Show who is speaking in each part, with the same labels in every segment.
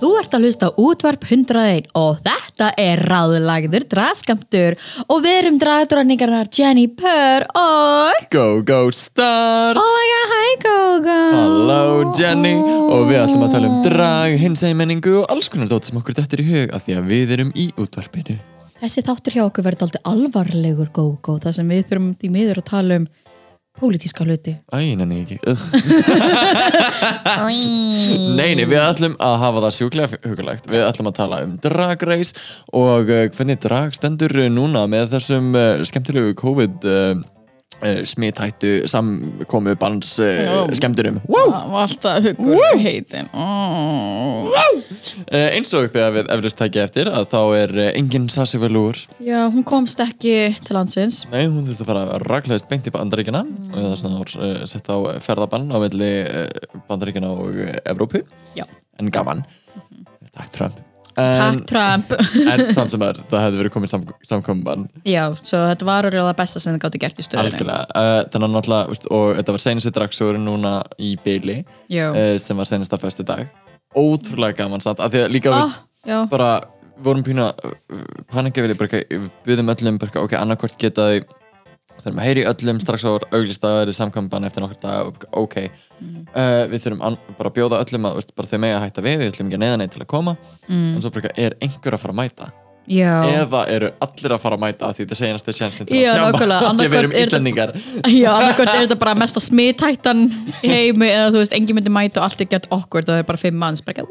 Speaker 1: Þú ert að hlusta útvarp 101 og þetta er ráðlagður draskamtur og við erum dragdróningarnar Jenny Purr og...
Speaker 2: GóGó Star.
Speaker 1: Oh my god, hi Gogo!
Speaker 2: Halló Jenny. Og við ætlum að tala um drag, hinsæmenningu og alls konar dót sem okkur dettur í hug af því að við erum í útvarpinu.
Speaker 1: Þessi þáttur hjá okkur verður aldrei alvarlegur Gogo þar sem við þurfum því miður að tala um pólitíska hluti.
Speaker 2: Æ, nenni ekki Ugh. Nei, nei, við ætlum að hafa það sjúklega hugulegt Við ætlum að tala um drag race og uh, hvernig drag stendur núna með þessum uh, skemmtilegu COVID uh, smithættu samkomu barns uh,
Speaker 1: Já.
Speaker 2: skemmturum
Speaker 1: Það var alltaf hugur heitin. Oh.
Speaker 2: uh, Eins og þegar við efrist tækja eftir að þá er uh, engin Sassi Velour
Speaker 1: Já, hún komst ekki til landsins.
Speaker 2: Nei, hún þurfti að fara að raglæðist beint í bandaríkina og það er svona uh, sett á ferðabann á milli uh, bandaríkina og Evrópu.
Speaker 1: Já.
Speaker 2: en gaman. Takk Trump
Speaker 1: Takk Trump.
Speaker 2: en samt sem er, það hefði verið komið sam, samkominbann
Speaker 1: Já, svo þetta var orðið það besta sem þið gáttu gert í stöðunni.
Speaker 2: algjörlega uh, þannig að náttúrulega, veist, og þetta var senast í dragsögur núna í byli
Speaker 1: Já.
Speaker 2: uh, sem var senast að föstu dag ótrúlega gaman samt, af því að líka
Speaker 1: Ah, já.
Speaker 2: veist, bara við vorum pína ekki, við byggðum öllum ok, annarkvort geta þau þurfum að heyri öllum strax á auglistaður samkampan eftir nokkur dag, ok
Speaker 1: Mhm.
Speaker 2: uh, við þurfum an, bara að bjóða öllum að veist, þau mega hætta við, við ætlum ekki að neða neitt til að koma.
Speaker 1: Mm.
Speaker 2: en svo bara er einhver að fara að mæta.
Speaker 1: Já.
Speaker 2: eða eru allir að fara að mæta því þetta er senast að tjamba
Speaker 1: Annað
Speaker 2: því við erum
Speaker 1: er
Speaker 2: Íslendingar.
Speaker 1: Já, annarkvæmt er þetta bara mesta smithættan í heimi eða þú veist, engin myndi mæta og allt er gett okkur, það er bara fimm manns bara,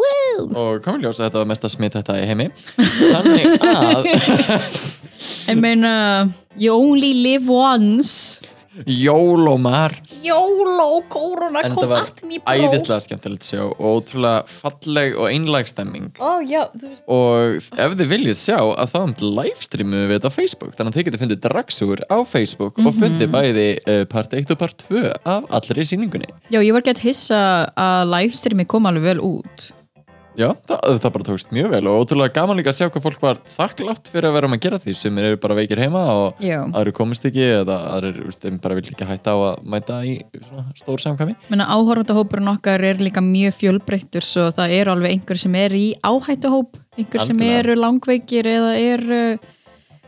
Speaker 2: og komið ljós að þetta var mesta smitt þetta í heimi. Þannig að
Speaker 1: Ég meina, you only live once.
Speaker 2: Jólómar.
Speaker 1: YOLO, korona,
Speaker 2: en
Speaker 1: kom
Speaker 2: þetta var
Speaker 1: at me bro
Speaker 2: æðislega skemmtilegt sjá og ótrúlega falleg og einlæg stemming.
Speaker 1: Ó, já, þú veist.
Speaker 2: Og ef þið viljið sjá að þá um livestreamu við þetta á Facebook þannig að þið getur fundið dragsúr á Facebook og fundið bæði uh, part 1 og part 2 af allri sýningunni.
Speaker 1: Já, ég var gett hissa að livestreami kom alveg vel út
Speaker 2: Já, það, það bara tókst mjög vel og ótrúlega gaman líka að sjá hvað fólk var þakklátt fyrir að vera um að gera því sem eru bara veikir heima og
Speaker 1: Já.
Speaker 2: aðri komist ekki eða aðri bara vildi ekki hætta á að mæta í svona stór samkvæmi
Speaker 1: Menna áhorfandahópurinn okkar er líka mjög fjölbreyttur svo það eru alveg einhver sem er í áhættuhóp einhver sem
Speaker 2: Algjörlega.
Speaker 1: eru langveikir eða eru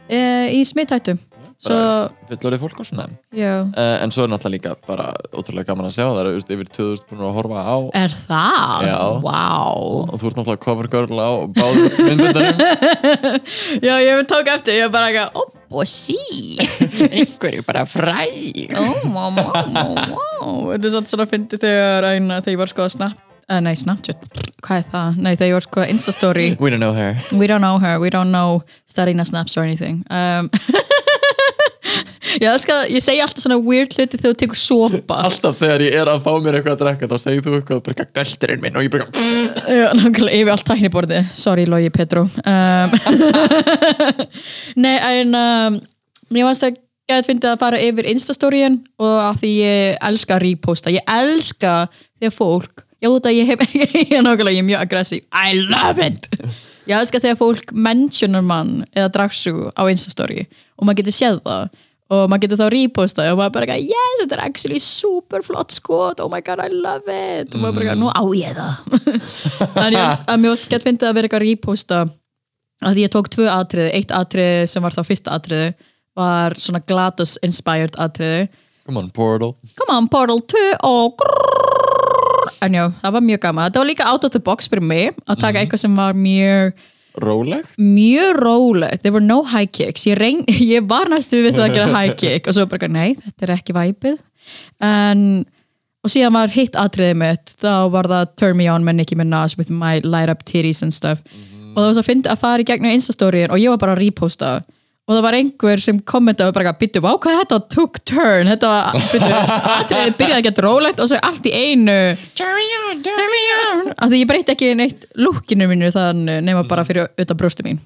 Speaker 1: e, í smithættu Svo,
Speaker 2: bara fullorðið fólk og svona. Uh, en svo er náttúrulega líka bara ótrúlega gaman að sjá það eru yfir 2000 búin að horfa á.
Speaker 1: Er það?
Speaker 2: Já.
Speaker 1: Vá.
Speaker 2: Og þú ert náttúrulega cover girl á báðum myndundarum
Speaker 1: Já, ég tók eftir, ég var bara ekki Ó, bossi
Speaker 2: einhverju bara fræg.
Speaker 1: Ó, mamma, mamma Þetta er satt svona að fyndi þegar eina, þegar ég var sko að snap uh, Nei, Snapchat, hvað er það? Nei, þegar ég var sko að Instastory
Speaker 2: we don't know her.
Speaker 1: We don't know her, we don't know Starina Snaps or anything. Um, Ég elska, ég segi alltaf svona weird hluti þegar þú tekur sopa.
Speaker 2: Alltaf þegar ég er að fá mér eitthvað að drekka þá segir þú eitthvað bara gæltirinn minn og ég
Speaker 1: Já, nákvæmlega yfir allt tækniborði Sorry, Logi Petro um, Nei, en um, Mér varst að gæt fyndið að fara yfir Instastoríin og af því ég elska að reposta. Ég elska þegar fólk Já, þetta ég hef Ég er nákvæmlega, ég er mjög aggressiv I love it! Ég elska þegar fólk mentionar mann eða dragsu á Instastory og maður getur séð það og maður getur þá reposta og maður bara yes, þetta er actually super flott skot, oh my god, I love it. Og maður bara nú á ég það. Þannig að, varst gett fyndið að vera eitthvað að reposta að því ég tók tvö atriði, eitt atriði sem var þá fyrsta atriði var svona Glados inspired atriði.
Speaker 2: Come on Portal.
Speaker 1: Come on Portal 2 og grrrr. en já, það var mjög gaman. Þetta var líka out of the box fyrir mig að taka eitthvað sem var mjög
Speaker 2: rólegt?
Speaker 1: Mjög rólegt, there were no high kicks. Ég, reyn, ég var næstu við það að gera high kick og svo bara, nei, þetta er ekki væpið. En og síðan var hitt atriðið mitt þá var það Turn Me On með Nicki Minaj with my light up titties and stuff. Og það var svo að fyndi að fara í gegnum Instastoríin og ég var bara að reposta og það var einhver sem kommentaði bara byttu, vá hvað þetta took turn. Þetta var, byttu, atriðið byrjaði að geta rólegt og svo allt í einu Turn me on, turn me on. af því ég breyti ekki neitt lukkinu mínu þann nema bara fyrir utan brjósti mín.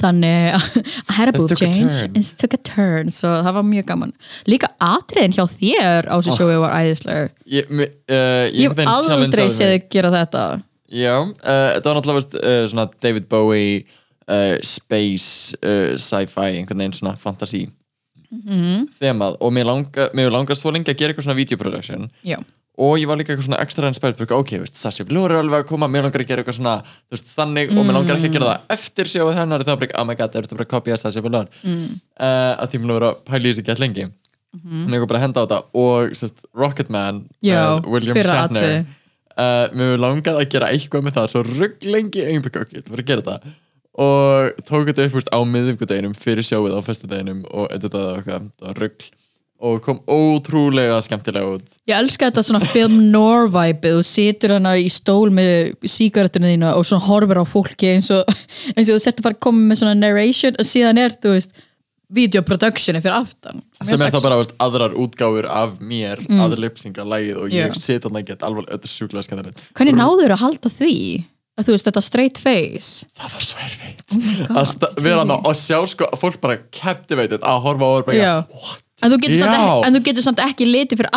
Speaker 1: Þannig að herra
Speaker 2: It
Speaker 1: boob
Speaker 2: took a
Speaker 1: change. it took a turn. Svo það var mjög gaman. Líka atriðin hjá þér á þessu sjói var æðislegur.
Speaker 2: Ég, uh, ég
Speaker 1: hef
Speaker 2: veginn
Speaker 1: aldrei séð þig gera þetta.
Speaker 2: Já, uh, þetta var náttúrulega uh, svona David Bowie uh, space, uh, sci-fi einhvern veginn svona fantasy
Speaker 1: Mhm.
Speaker 2: þemað. Og mér langar, mér langar svo lengi að gera eitthvað svona videoproduction.
Speaker 1: Já,
Speaker 2: og ég var líka eitthvað svona extra fyrir, ok, veist, Sasha Velour er alveg að koma mér langar að gera eitthvað svona þú veist, þannig og mér langar ekki að gera það eftir sjóðu hennar þá er bara, oh my god, ertu bara að kopja Sasha Velour mm. uh, að því mér langar að pæla í þessi gett lengi. Mm -hmm. mér langar bara að henda á þetta. Og sest, Rocketman,
Speaker 1: Já,
Speaker 2: uh, William Shatner. uh, mér langar að gera eitthvað með það svo rugg lengi einbygg ok, það var að gera það og tók þetta upp á miðvíkudeginum fyrir sjóið á föstudeginum og var eitthvað, það var rugg og kom ótrúlega skemmtilega út.
Speaker 1: Ég elska þetta svona film noir vibe þú situr hana í stól með sígarettunum þína og svona horfir á fólki eins og, eins og þú sett að fara að koma með svona narration og síðan er, þú veist videoproductioni fyrir aftan.
Speaker 2: Sem er þá bara veist, aðrar útgáfur af mér mm. að lipsinga lægið og ég
Speaker 1: Já.
Speaker 2: sit hann ekki alveg, þetta er sjúklega skemmtilegt.
Speaker 1: Hvernig náður að halda því að þú veist þetta straight face?
Speaker 2: Það var svo
Speaker 1: God,
Speaker 2: að vera hann og sjá sko fólk bara captivated að horfa á og bara what?
Speaker 1: en þú getur, samt ekki, en þú getur samt ekki litið fyrir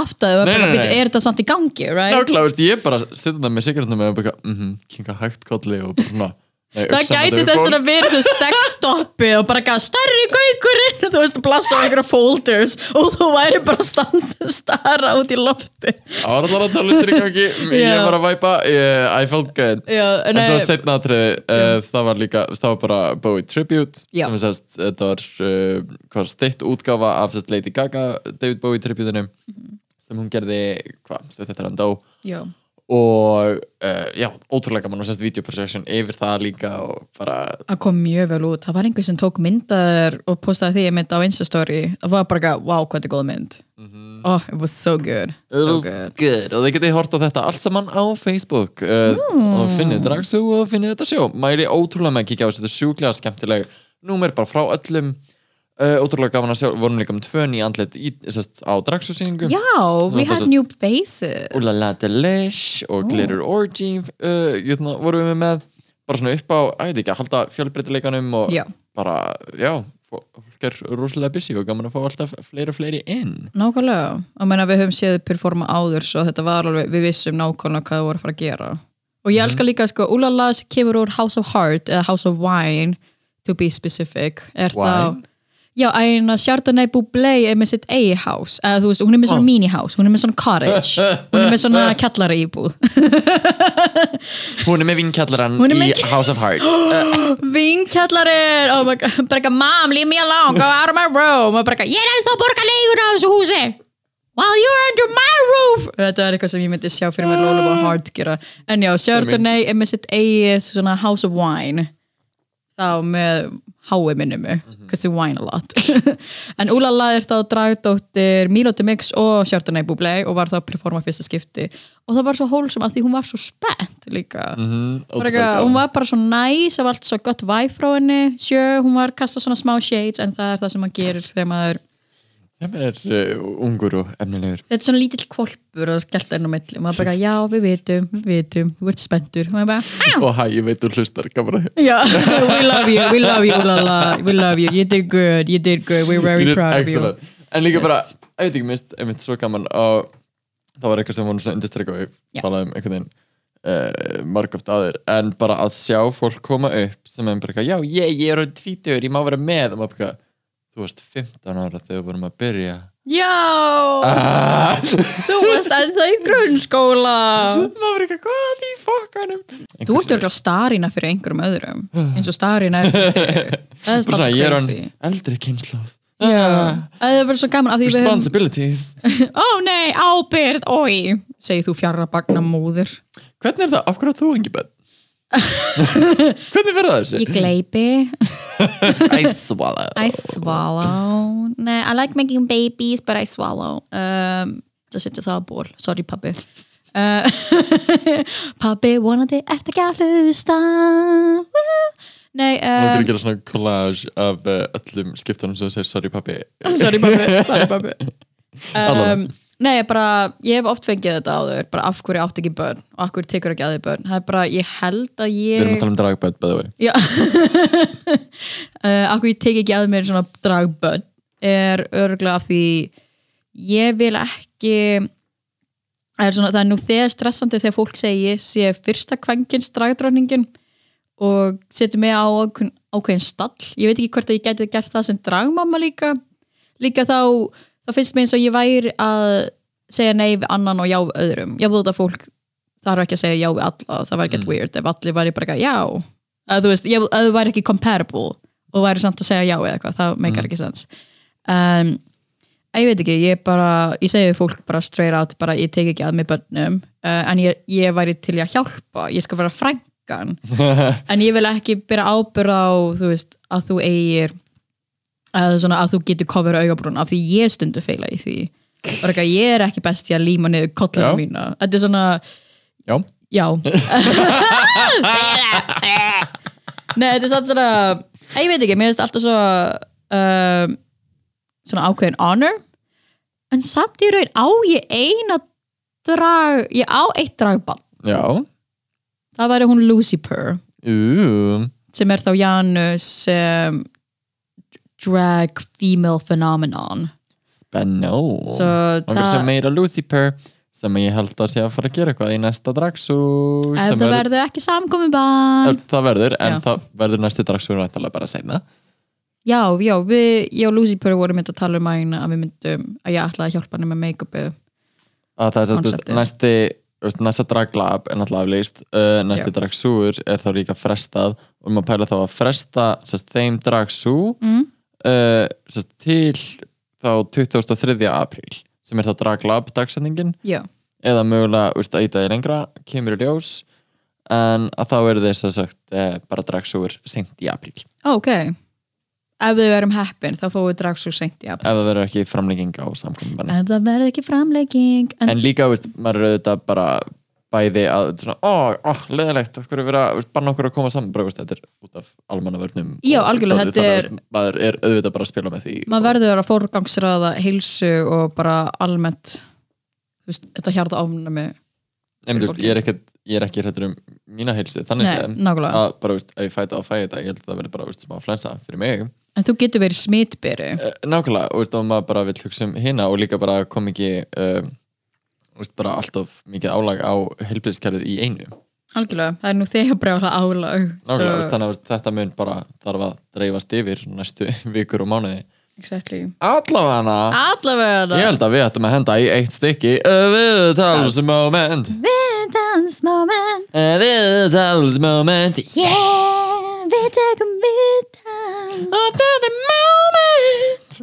Speaker 1: byrju, er þetta samt í gangi right?
Speaker 2: Nákvæmlega, ég bara sitt þetta með sigarettum og bara, mhm, kinga hægt kolli og bara svona nei,
Speaker 1: það gæti þess að veist deckstoppi og bara gæða stærri gaukurinn þú veist að blassa á einhverja folders og þú væri bara standa stara út í lofti
Speaker 2: allar að tala í gangi. Ég var að væpa, ég, I felt good.
Speaker 1: Já,
Speaker 2: en svo setna atriði uh, það var líka, það var bara Bowie Tribute er sérst, þetta var uh, steitt útgáfa af sérst Lady Gaga David Bowie Tribute-inu
Speaker 1: Mhm.
Speaker 2: sem hún gerði, hvað, þetta hann dó.
Speaker 1: Já,
Speaker 2: og uh, já, ótrúlega gaman og sérst videoprojection yfir það líka og bara
Speaker 1: það kom mjög vel út. Það var einhver sem tók myndaður og postaði því ég mynd á Instastory. Það var bara ekki, wow, hvað þetta er góð mynd. Oh, it was so good, so good.
Speaker 2: good. Og þið getið hort á þetta allt saman á Facebook uh, og finnið dragsú og finnið þetta sjó. Mæli ótrúlega með að kíkja á þessu. Þetta sjúklega skemmtileg númer bara frá öllum uh, ótrúlega gaman að sjá, vorum líka með tvön í andlit í, sest, á dragsúsýningu
Speaker 1: já, we
Speaker 2: bara
Speaker 1: had
Speaker 2: svo-
Speaker 1: new faces.
Speaker 2: Ulala Delish og Glitter Orgy uh, jötna, vorum við með bara svona upp á, að ég veit ekki, að halda fjölbreytileikanum og
Speaker 1: Já.
Speaker 2: bara, já fólk er rosalega busy og gaman að fá alltaf fleiri og fleiri inn.
Speaker 1: Nákvæmlega, og meina við höfum séð performa áður svo þetta var alveg, við vissum nákvæmlega hvað það voru að fara að gera. Og ég elska líka sko, Ulala kemur úr House of Heart eða House of Wine to be specific. Er það Já, eina Chardonnay Bublé er með sitt eigi house, eða þú veist, hún er með svona
Speaker 2: Ah.
Speaker 1: mini house, hún er með svona cottage, hún er með svona kjallara íbúð.
Speaker 2: Hún er með vinkjallaran í House of Heart
Speaker 1: Vinkjallarir, oh my god, bara eitthvað, mom, leave me alone, go out of my room, og bara eitthvað, ég er ennþá að borga leigur á þessu húsi, while you're under my roof. Þetta er eitthvað sem ég myndi sjá fyrir mér Lólum og Hard gera. En já, Chardonnay er með sitt eigi svona House of Wine, þá með hái minni mig, because they wine a lot. en Úlala er þá dragdóttir Miloti Mix og Chardonnay Bublé og var þá að performa fyrsta skipti og það var svo hólsum að því hún var svo spennt líka.
Speaker 2: Mhm,
Speaker 1: Bara eitthvað, hún var bara svo næs það var allt svo gott henni sjö, hún var kastað svona smá shades en það er það sem maður gerir þegar maður
Speaker 2: Það er uh, ungur og efnilegur.
Speaker 1: Þetta er svona lítill kvolpur og skellt enn á milli. Og maður bara, já, við vitum, við vitum. Þú ert spenntur. Og maður bara, "Ah,
Speaker 2: Og hæ, ég veit þú hlustar, gaman að
Speaker 1: já, we love you, we love you la, la, we love you, you did good you did good, we're very
Speaker 2: You
Speaker 1: proud of
Speaker 2: excellent.
Speaker 1: you
Speaker 2: En líka
Speaker 1: Yes.
Speaker 2: bara, ég veit ekki mist, einmitt svo gaman og það var eitthvað sem voru svona undirstrykka og ég
Speaker 1: Já.
Speaker 2: talaði um einhvern veginn uh, margóft aður, en bara að sjá fólk koma upp sem er bara já, ég, ég er á tvítur, ég má vera með. Og maður bara, þú varst 15 ára þegar við vorum að byrja.
Speaker 1: Já,
Speaker 2: ah.
Speaker 1: þú varst ennþá í grunnskóla.
Speaker 2: Maður er eitthvað, hvað í fokkanum.
Speaker 1: Þú ert örgulega starina fyrir einhverjum öðrum eins og starina er það er
Speaker 2: hann
Speaker 1: crazy.
Speaker 2: eldri kynnslóð
Speaker 1: Já, það er verið svo gaman
Speaker 2: responsibilities.
Speaker 1: Ó nei, ábyrð, oi segir þú fjarra bagna móður
Speaker 2: Hvernig er það? Af hverju þú engi bönn? Hvernig verður það þessu?
Speaker 1: Ég gleipi
Speaker 2: I swallow.
Speaker 1: I swallow. Nei, I like making babies but I swallow. Um, Það setja það á ból. Sorry pabbi. Uh, Pabbi, vonandi ert ekki að hlusta. Nei,
Speaker 2: Langar
Speaker 1: um,
Speaker 2: að gera svona collage af uh, öllum skiptunum sem þú segir sorry pappi
Speaker 1: sorry pabbi, sorry pabbi. Um,
Speaker 2: Allavega.
Speaker 1: Nei, ég bara, ég hef oft fengið þetta áður bara af hverju átt ekki börn og af hverju tekur ekki að þið börn. Það er bara, ég held að
Speaker 2: Við erum
Speaker 1: ég
Speaker 2: að tala um dragböð, by the way.
Speaker 1: Já. Uh, Af hverju ég tek ekki að mér svona dragbönn er örgulega af því ég vil ekki er, svona, það er nú þegar stressandi þegar fólk segir ég sé fyrsta kvengins dragdróningin og setur mig á ákveðin stall. Ég veit ekki hvort að ég geti gert það sem dragmamma líka. Líka þá, þá finnst mér eins og ég væri að segja nei við annan og já við öðrum ég veit að fólk þarf ekki að segja já við alla það væri ekkert
Speaker 2: Mm.
Speaker 1: weird ef allir væri bara já að þú veist, að þú væri ekki comparable og væri samt að segja já eða eitthvað, það meikar
Speaker 2: Mm.
Speaker 1: ekki sens um, ég veit ekki, ég bara ég segi fólk bara straight out bara ég tek ekki að mig bönnum uh, en ég, ég væri til að hjálpa, ég skal vera frængan en ég vil ekki byrja ábyrð á þú veist, að þú eigir að, svona, að þú getur cover augabrún af því ég stundu feila í því. Eitthvað, ég er ekki best í að líma niður kollina mína, þetta er svona
Speaker 2: Já,
Speaker 1: já. Nei, þetta er satt svona ég veit ekki, mér finnst alltaf svo um, svona ákveðin honor. En samt í raun á ég eina drag, ég á eitt dragbann
Speaker 2: já.
Speaker 1: Það væri hún Lucy Purr
Speaker 2: Ú,
Speaker 1: sem er þá Janus um, drag female phenomenon
Speaker 2: Benno
Speaker 1: svo
Speaker 2: Og sem meira Lucifer sem ég held að sé að fara að gera eitthvað í næsta dragsú
Speaker 1: ef það verður ekki samkomi bann
Speaker 2: Það verður, en
Speaker 1: Já.
Speaker 2: það verður næsti dragsú náttúrulega bara seinna
Speaker 1: já, já, við, ég og Lucy Purr vorum mynd að tala um að að við myndum að ég ætlaði að hjálpa henni með make-upið
Speaker 2: að það er sérst
Speaker 1: Konceptið.
Speaker 2: næsti næsta draglab er náttúrulega aflýst uh, næsti
Speaker 1: Já.
Speaker 2: dragsúur er þá líka frestað og maður pæla þá að fresta sérst, þeim dragsú
Speaker 1: mm,
Speaker 2: uh, sérst, til þá 23. apríl sem er þá draglab dagsendingin eða mögulega úst, að íta í lengra kemur í ljós. En að þá eru þess að sagt eh, bara dragsúur seint í apríl.
Speaker 1: Ok. Ef við verum heppin þá fáum við drags svo seint í apríl.
Speaker 2: Ef það verður ekki framlenging á samkominn
Speaker 1: ef það verður ekki framlegging en,
Speaker 2: en líka, veist, maður er auðvitað bara bæði að, svona, ó, ó, leðilegt okkur er verið að, banna okkur að koma saman bara, þetta er út af almannavörnum
Speaker 1: Já, algjörlega, þetta er-
Speaker 2: maður er auðvitað bara að spila með því
Speaker 1: maður verður að fórgangsraða heilsu og bara almennt veist, þetta hjarta
Speaker 2: veist, ég er ekki, ég er ekki hrættur um mína heilsu, þannig
Speaker 1: Nei,
Speaker 2: að bara, veist, ef ég fæta á að fæta ég held að það verður bara, veist, smá flensa fyrir mig.
Speaker 1: En þú getur verið smitberi.
Speaker 2: Eh, nákvæmlega, og maður bara vil hugsa um hina og líka bara kom ekki um, veist, bara alltof mikið álag á heilbyrðiskerfið í einu.
Speaker 1: Algjörlega, það er nú þegar brjála álag
Speaker 2: Nákvæmlega, veist, þannig að þetta mun bara þarf að dreifast yfir næstu vikur og mánuði.
Speaker 1: Exactly.
Speaker 2: Allavega.
Speaker 1: Allavega.
Speaker 2: Ég held að við ættum að henda í eitt stykki. Viðtalsmoment.
Speaker 1: Viðtans moment
Speaker 2: Viðtalsmoment.
Speaker 1: Yeah, við tekum viðtans
Speaker 2: Another moment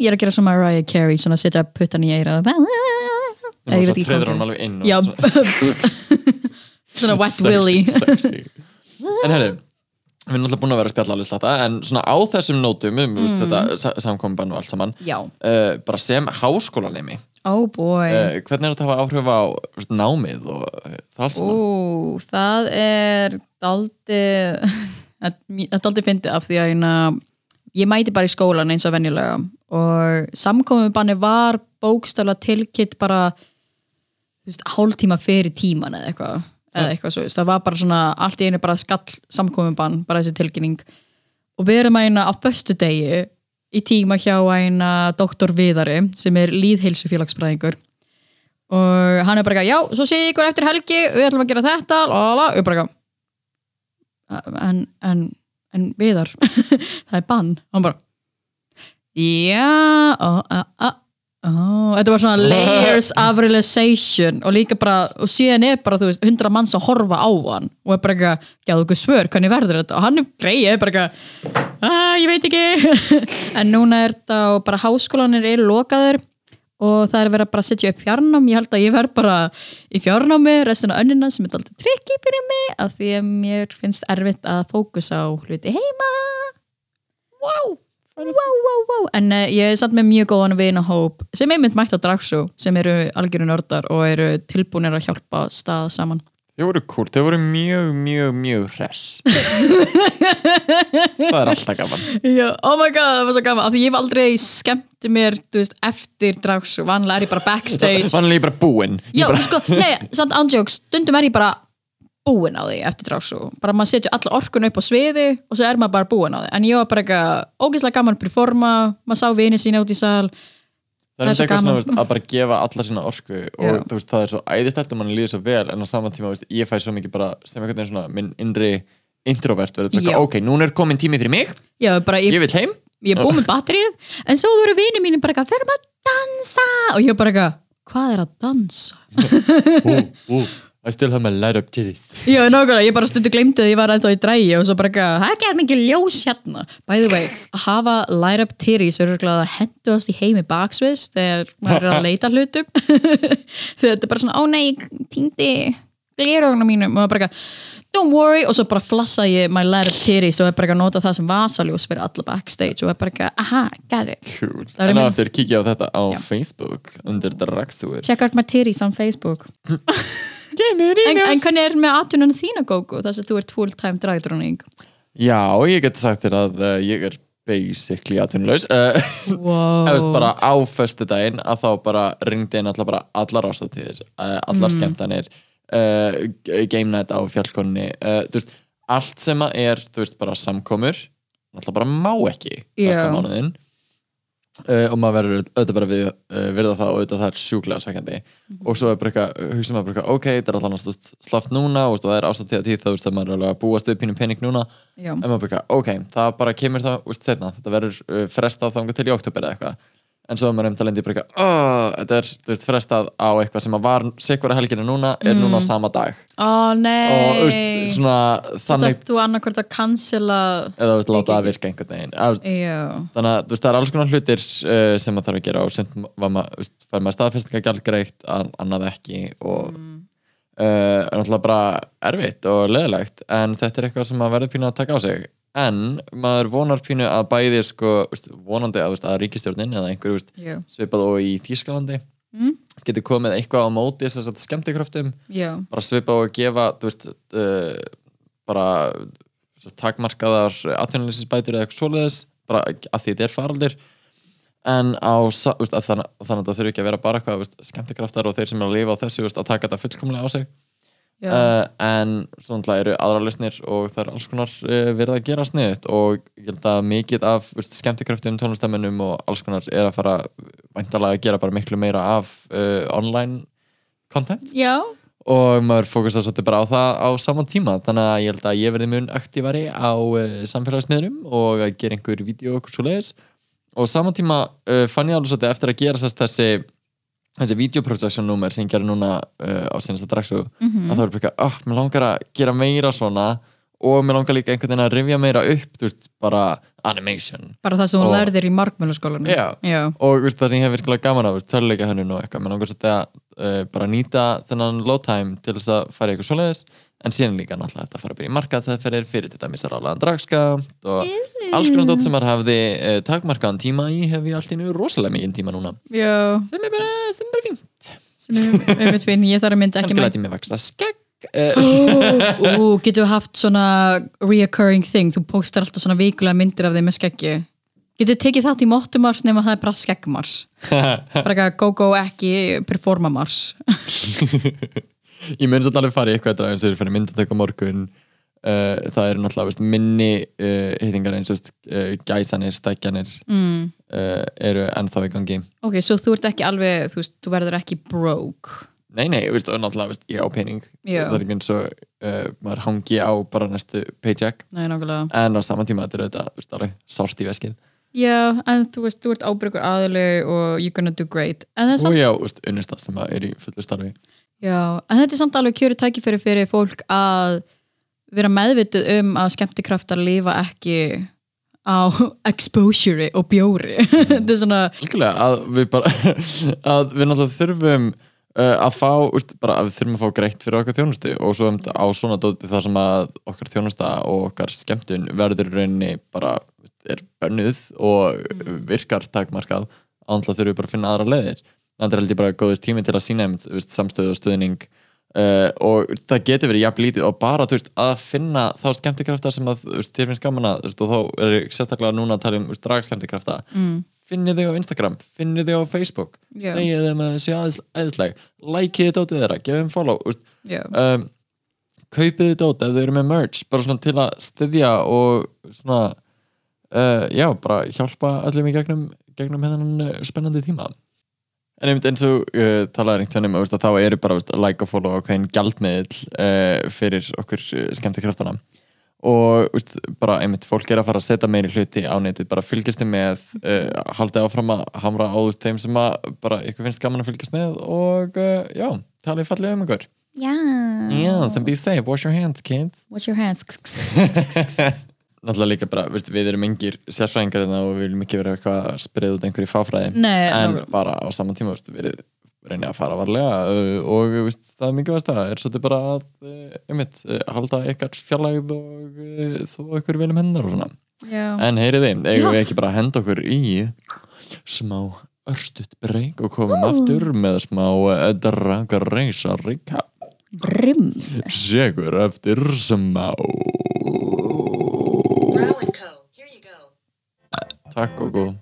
Speaker 1: ég er að gera svona Mariah Carey svona að setja puttan í eira veit ekki
Speaker 2: treður hann alveg inn
Speaker 1: Já,
Speaker 2: svona-
Speaker 1: wet willy.
Speaker 2: En herri Við erum náttúrulega búin að vera að spjalla alveg slata En svona á þessum nótum um mm. þetta samkomban og allt saman uh, bara sem háskólanemi.
Speaker 1: Oh boy.
Speaker 2: Uh, hvernig er þetta að hafa áhrif á veist, námið og uh, það allt saman?
Speaker 1: Ú, það er daldi það daldi fyndið af því að hérna, ég mæti bara í skólan eins og venjulega og samkominbanni var bókstaflega tilkitt bara þú veist, hálftíma fyrir tíman eða eitthvað eða eitthvað svo, það var bara svona allt í einu bara skall samkominbann, bara þessi tilkynning. Og við erum að eina á föstu degi í tíma hjá eina doktor Viðari sem er líðheilsufélagsfræðingur og hann er bara eitthvað, já, svo sé ég ykkur eftir helgi við ætlum að gera þetta, lala, og bara eitthvað en, en, en viðar það er bann, hann bara já ó, ó, ó. þetta var svona layers of realization og líka bara, og síðan er bara þú veist, hundra manns að horfa á hann og er bara eitthvað, gæðu okkur svör, hvernig verður þetta? Og hann er greið, bara eitthvað "Ah, ég veit ekki. En núna er þetta og bara háskólanir eru lokaður og það er verið að bara setja upp fjarnám. Ég held að ég verð bara í fjarnámi restina önnina sem er alltaf trikki fyrir mig af því að mér finnst erfitt að fókusa á hluti heima. Wow Wow, wow, wow. en uh, ég er satt með mjög góðan vinahóp sem er mynd mætt á Dragsú sem eru algjöru nördar og eru tilbúinir að hjálpa stað saman.
Speaker 2: Þau voru cool, þau voru mjög, mjög, mjög hress. Það er alltaf gaman.
Speaker 1: Já, oh my god, það var svo gaman. Af því ég hef aldrei skemmt mér þú veist, eftir drags, vanlega er ég bara backstage.
Speaker 2: Vanlega ég bara búinn. Ég
Speaker 1: Já,
Speaker 2: bara,
Speaker 1: sko, nei, samt ándjóks stundum er ég bara búin á því eftir drags bara maður setja alla orkun upp á sviði og svo er maður bara búin á því. En ég var bara eitthvað ógeðslega gaman að performa maður sá vini sína út í sal.
Speaker 2: Það er
Speaker 1: svo
Speaker 2: eitthvað svona veist, að bara gefa alla sína orku og veist, það er svo æðislegt og mann líður svo vel en á saman tíma veist, ég fæ svo mikið bara sem einhvern veginn svona minn innri introvert verður bara,
Speaker 1: Já.
Speaker 2: ok, núna er komin tími fyrir mig.
Speaker 1: Já, ég,
Speaker 2: ég vil heim.
Speaker 1: Ég er búin með batterið en svo voru vini mínu bara maður að dansa. Og ég bara hvað er að dansa?
Speaker 2: Ú, ú, I still have my light up titties
Speaker 1: Já, nákvæmlega, ég bara stundu glemdi að ég var ennþá í drægi og svo bara eitthvað, það er ekki að mikið ljós hérna. By the way, að hafa light up titties er örgulega að henduast í heimi baksvist þegar maður er að leita að hlutum. Þegar þetta er bara svona, ó nei, ég týndi glerógnum mínum. Og maður bara eitthvað, don't worry. Og svo bara flassa ég my up titties og er bara eitthvað að nota það sem vasaljós fyrir alla backstage og er bara eitthvað, aha, got it.
Speaker 2: Cool. En á eftir kíkja á þetta á
Speaker 1: Já.
Speaker 2: Facebook undir Dragsúr
Speaker 1: check out my titties on Facebook en, en hvernig er með aðtununa þína Gógu þess að þú ert full time dragdróning
Speaker 2: Já, ég get sagt þér að uh, ég er basically atvinnulegs uh,
Speaker 1: wow.
Speaker 2: Eða bara á föstu daginn að þá bara ringdi inn allar bara allar ástatíðir uh, allar skemmtanir uh, game night á fjallkonni uh, þú veist, allt sem að er þú veist, bara samkomur allar bara má ekki mánuðin uh, og maður verður auðvitað bara við, uh, virða það og auðvitað það er sjúklega sækjandi. Og svo er bara eitthvað, hugsa maður bara eitthvað ok, þetta er alltaf slaft núna og það er ástatíða tíð þá að maður er alveg að búast við pínum pening núna.
Speaker 1: Já.
Speaker 2: en maður bara, ok, það bara kemur það úst, setna, þetta verður uh, frestað þangað til í oktober eða eitthvað, en svo er maður um talandi bara eitthvað, oh, þetta er þú veist, frestað á eitthvað sem að var sikvara helgina núna er núna á sama dag.
Speaker 1: Ó nei
Speaker 2: og þú veist, svona
Speaker 1: Svo
Speaker 2: þannig,
Speaker 1: þarf þú annarkvort að cancela
Speaker 2: eða þú veist, láta það virka einhvern veginn. Eða, þú veist,
Speaker 1: Já,
Speaker 2: þannig að þú veist, það er alls konar hlutir uh, sem maður þarf að gera og sem var maður, þú veist, fær maður staðfestingagjald greitt an- annað ekki og
Speaker 1: Mm.
Speaker 2: uh, er náttúrulega bara erfitt og leðilegt en þetta er eitthvað sem maður verður pínu að taka á sig en maður vonar pínu að bæði sko, vonandi að, að ríkistjórnin eða einhver veist,
Speaker 1: já,
Speaker 2: svipað og í Þýskalandi
Speaker 1: Mm.
Speaker 2: getur komið eitthvað á móti þess að skemmtikraftum
Speaker 1: já,
Speaker 2: bara svipað og gefa veist, uh, bara takmarkaðar atvinnuleysisbætur eða eitthvað svoleiðis bara að því þetta er faraldir en á veist, að þannig, að það þurfi ekki að vera bara eitthvað skemmtikraftar og þeir sem er að lifa á þessu veist, að taka þetta fullkomlega á sig. Uh, en svona eru aðra lausnir og það er alls konar uh, verið að gera sniðut og ég held að mikið af skemmtikraftum tónlistamennum og alls konar er að fara væntalega að gera bara miklu meira af uh, online content.
Speaker 1: Já.
Speaker 2: og maður fókustar svolítið bara á það á saman tíma. Þannig að ég held að ég verði mun aktívari á samfélagsmiðlum og að gera einhver vídeo og okkur svo leiðis og saman tíma fann ég alveg svolítið eftir að gera þessi þessi videoprojection nummer sem ég gerði núna uh, á senasta dragsu
Speaker 1: Mhm.
Speaker 2: að það er bara ah, mér langar að gera meira svona og mér langar líka einhvern veginn að rifja meira upp, þú veist, bara animation
Speaker 1: Bara það sem hún lærðir í markmjöluskólanum
Speaker 2: Já.
Speaker 1: já.
Speaker 2: og veist, það sem ég hef virkilega gaman á töluleika hönnun og eitthvað, mér langar svolítið að uh, bara nýta þennan low time til þess að fara í eitthvað svoleiðis en síðan líka náttúrulega þetta að fara að byrja í markaðsæðferðir fyrir til dæmis að rálaðan dragskamt og alls konar dótt sem maður hafði uh, takmarkaðan tíma í hef ég allt í nú rosalega mikið tíma núna
Speaker 1: já.
Speaker 2: sem er bara, sem er bara fínt
Speaker 1: sem er um mitt finn, ég þarf að mynda ekki
Speaker 2: kannski læti mig vaksa skegg uh,
Speaker 1: Ú, getur við haft svona reoccurring thing, þú póstar alltaf svona vikulega myndir af þeim með skeggi getur við tekið þátt í mottumars nema það er bara skeggmars bara ekki að go go ekki performa mars.
Speaker 2: Ég mun svo alveg fara í eitthvað eins og fyrir myndatöku morgun uh, það eru náttúrulega veist, minni uh, hittingar eins og uh, gæsanir, stækjanir
Speaker 1: mm.
Speaker 2: eru ennþá í gangi.
Speaker 1: Ok, svo þú ert ekki alveg þú, veist, þú verður ekki broke.
Speaker 2: Nei, nei, veist, og náttúrulega ég á pening.
Speaker 1: Já.
Speaker 2: það er ekki eins og maður hangi á bara næstu paycheck.
Speaker 1: Nei,
Speaker 2: en á saman tíma þetta er alveg sárt í veskið.
Speaker 1: Já, en þú veist, þú ert ábyrgur aðili og you're gonna do great. Það er
Speaker 2: og
Speaker 1: samt,
Speaker 2: já, veist, unnista sem er í fullu starfi.
Speaker 1: Já, en þetta er samt alveg kjöru tækifæri fyrir fólk að vera meðvituð um að skemmtikraftar lifa ekki á exposure og bjóri. Þetta er svona
Speaker 2: að við bara að við náttúrulega þurfum uh, að fá, úst, bara að við þurfum að fá greitt fyrir okkar þjónustu og svo um, á svona dóti þar sem að okkar þjónusta og okkar skemmtun verður rauninni bara er bönnuð og virkar takmarkað ánlega þurfum við bara að finna aðra leiðir. Þannig er held ég bara góður tími til að sína veist, samstöðu og stuðning uh, og það getur verið jafn lítið og bara veist, að finna þá skemmtikrafta sem að veist, þér finnst gaman að veist, og þá er sérstaklega núna að tala um dragskemmtikrafta mm. finnið þig á Instagram, finnið þig á Facebook
Speaker 1: Já.
Speaker 2: segið þeim að þið séu aðeins- æðisleg likeið þetta átið þeirra, gefið þeim follow
Speaker 1: Já.
Speaker 2: um, kaupið þið dót ef þau eru með merch bara svona til að styðja og svona uh, já, bara hjálpa öllum í gegnum, gegnum hennan uh, spennandi tíma en einmitt eins og uh, talaður einhvern veginn um að þá eru bara veist, like og follow og hvern gjaldmiðl uh, fyrir okkur uh, skemmti kraftana og veist, bara einmitt fólk er að fara að setja meiri hluti á netið, bara fylgjast þið með uh, haldið áfram að hamra á þú veist, þeim sem að bara ykkur finnst gaman að fylgjast með og já, talið fallið um ykkur
Speaker 1: Já.
Speaker 2: Yes, and be safe, wash your hands, kids
Speaker 1: What's your hands?
Speaker 2: Náttúrulega líka bara, veist, við erum engir sérfræðingar hérna og við viljum ekki vera eitthvað að spreða út einhverju fáfræði.
Speaker 1: Nei,
Speaker 2: en
Speaker 1: nákvæmlega.
Speaker 2: bara á saman tíma veist, við reynið að fara varlega uh, og veist, það er mikið veist það. Er svolítið bara að uh, einmitt, uh, halda ykkar fjarlægð og uh, þó ykkur velum hennar og svona.
Speaker 1: Já.
Speaker 2: en heyriði, eigum við ekki bara að henda okkur í smá örstutt breyk og komum aftur með smá uh, dragareisa recap
Speaker 1: Brim.
Speaker 2: Segur eftir smá
Speaker 3: Brow and Co. Here you go.
Speaker 2: Takk og góð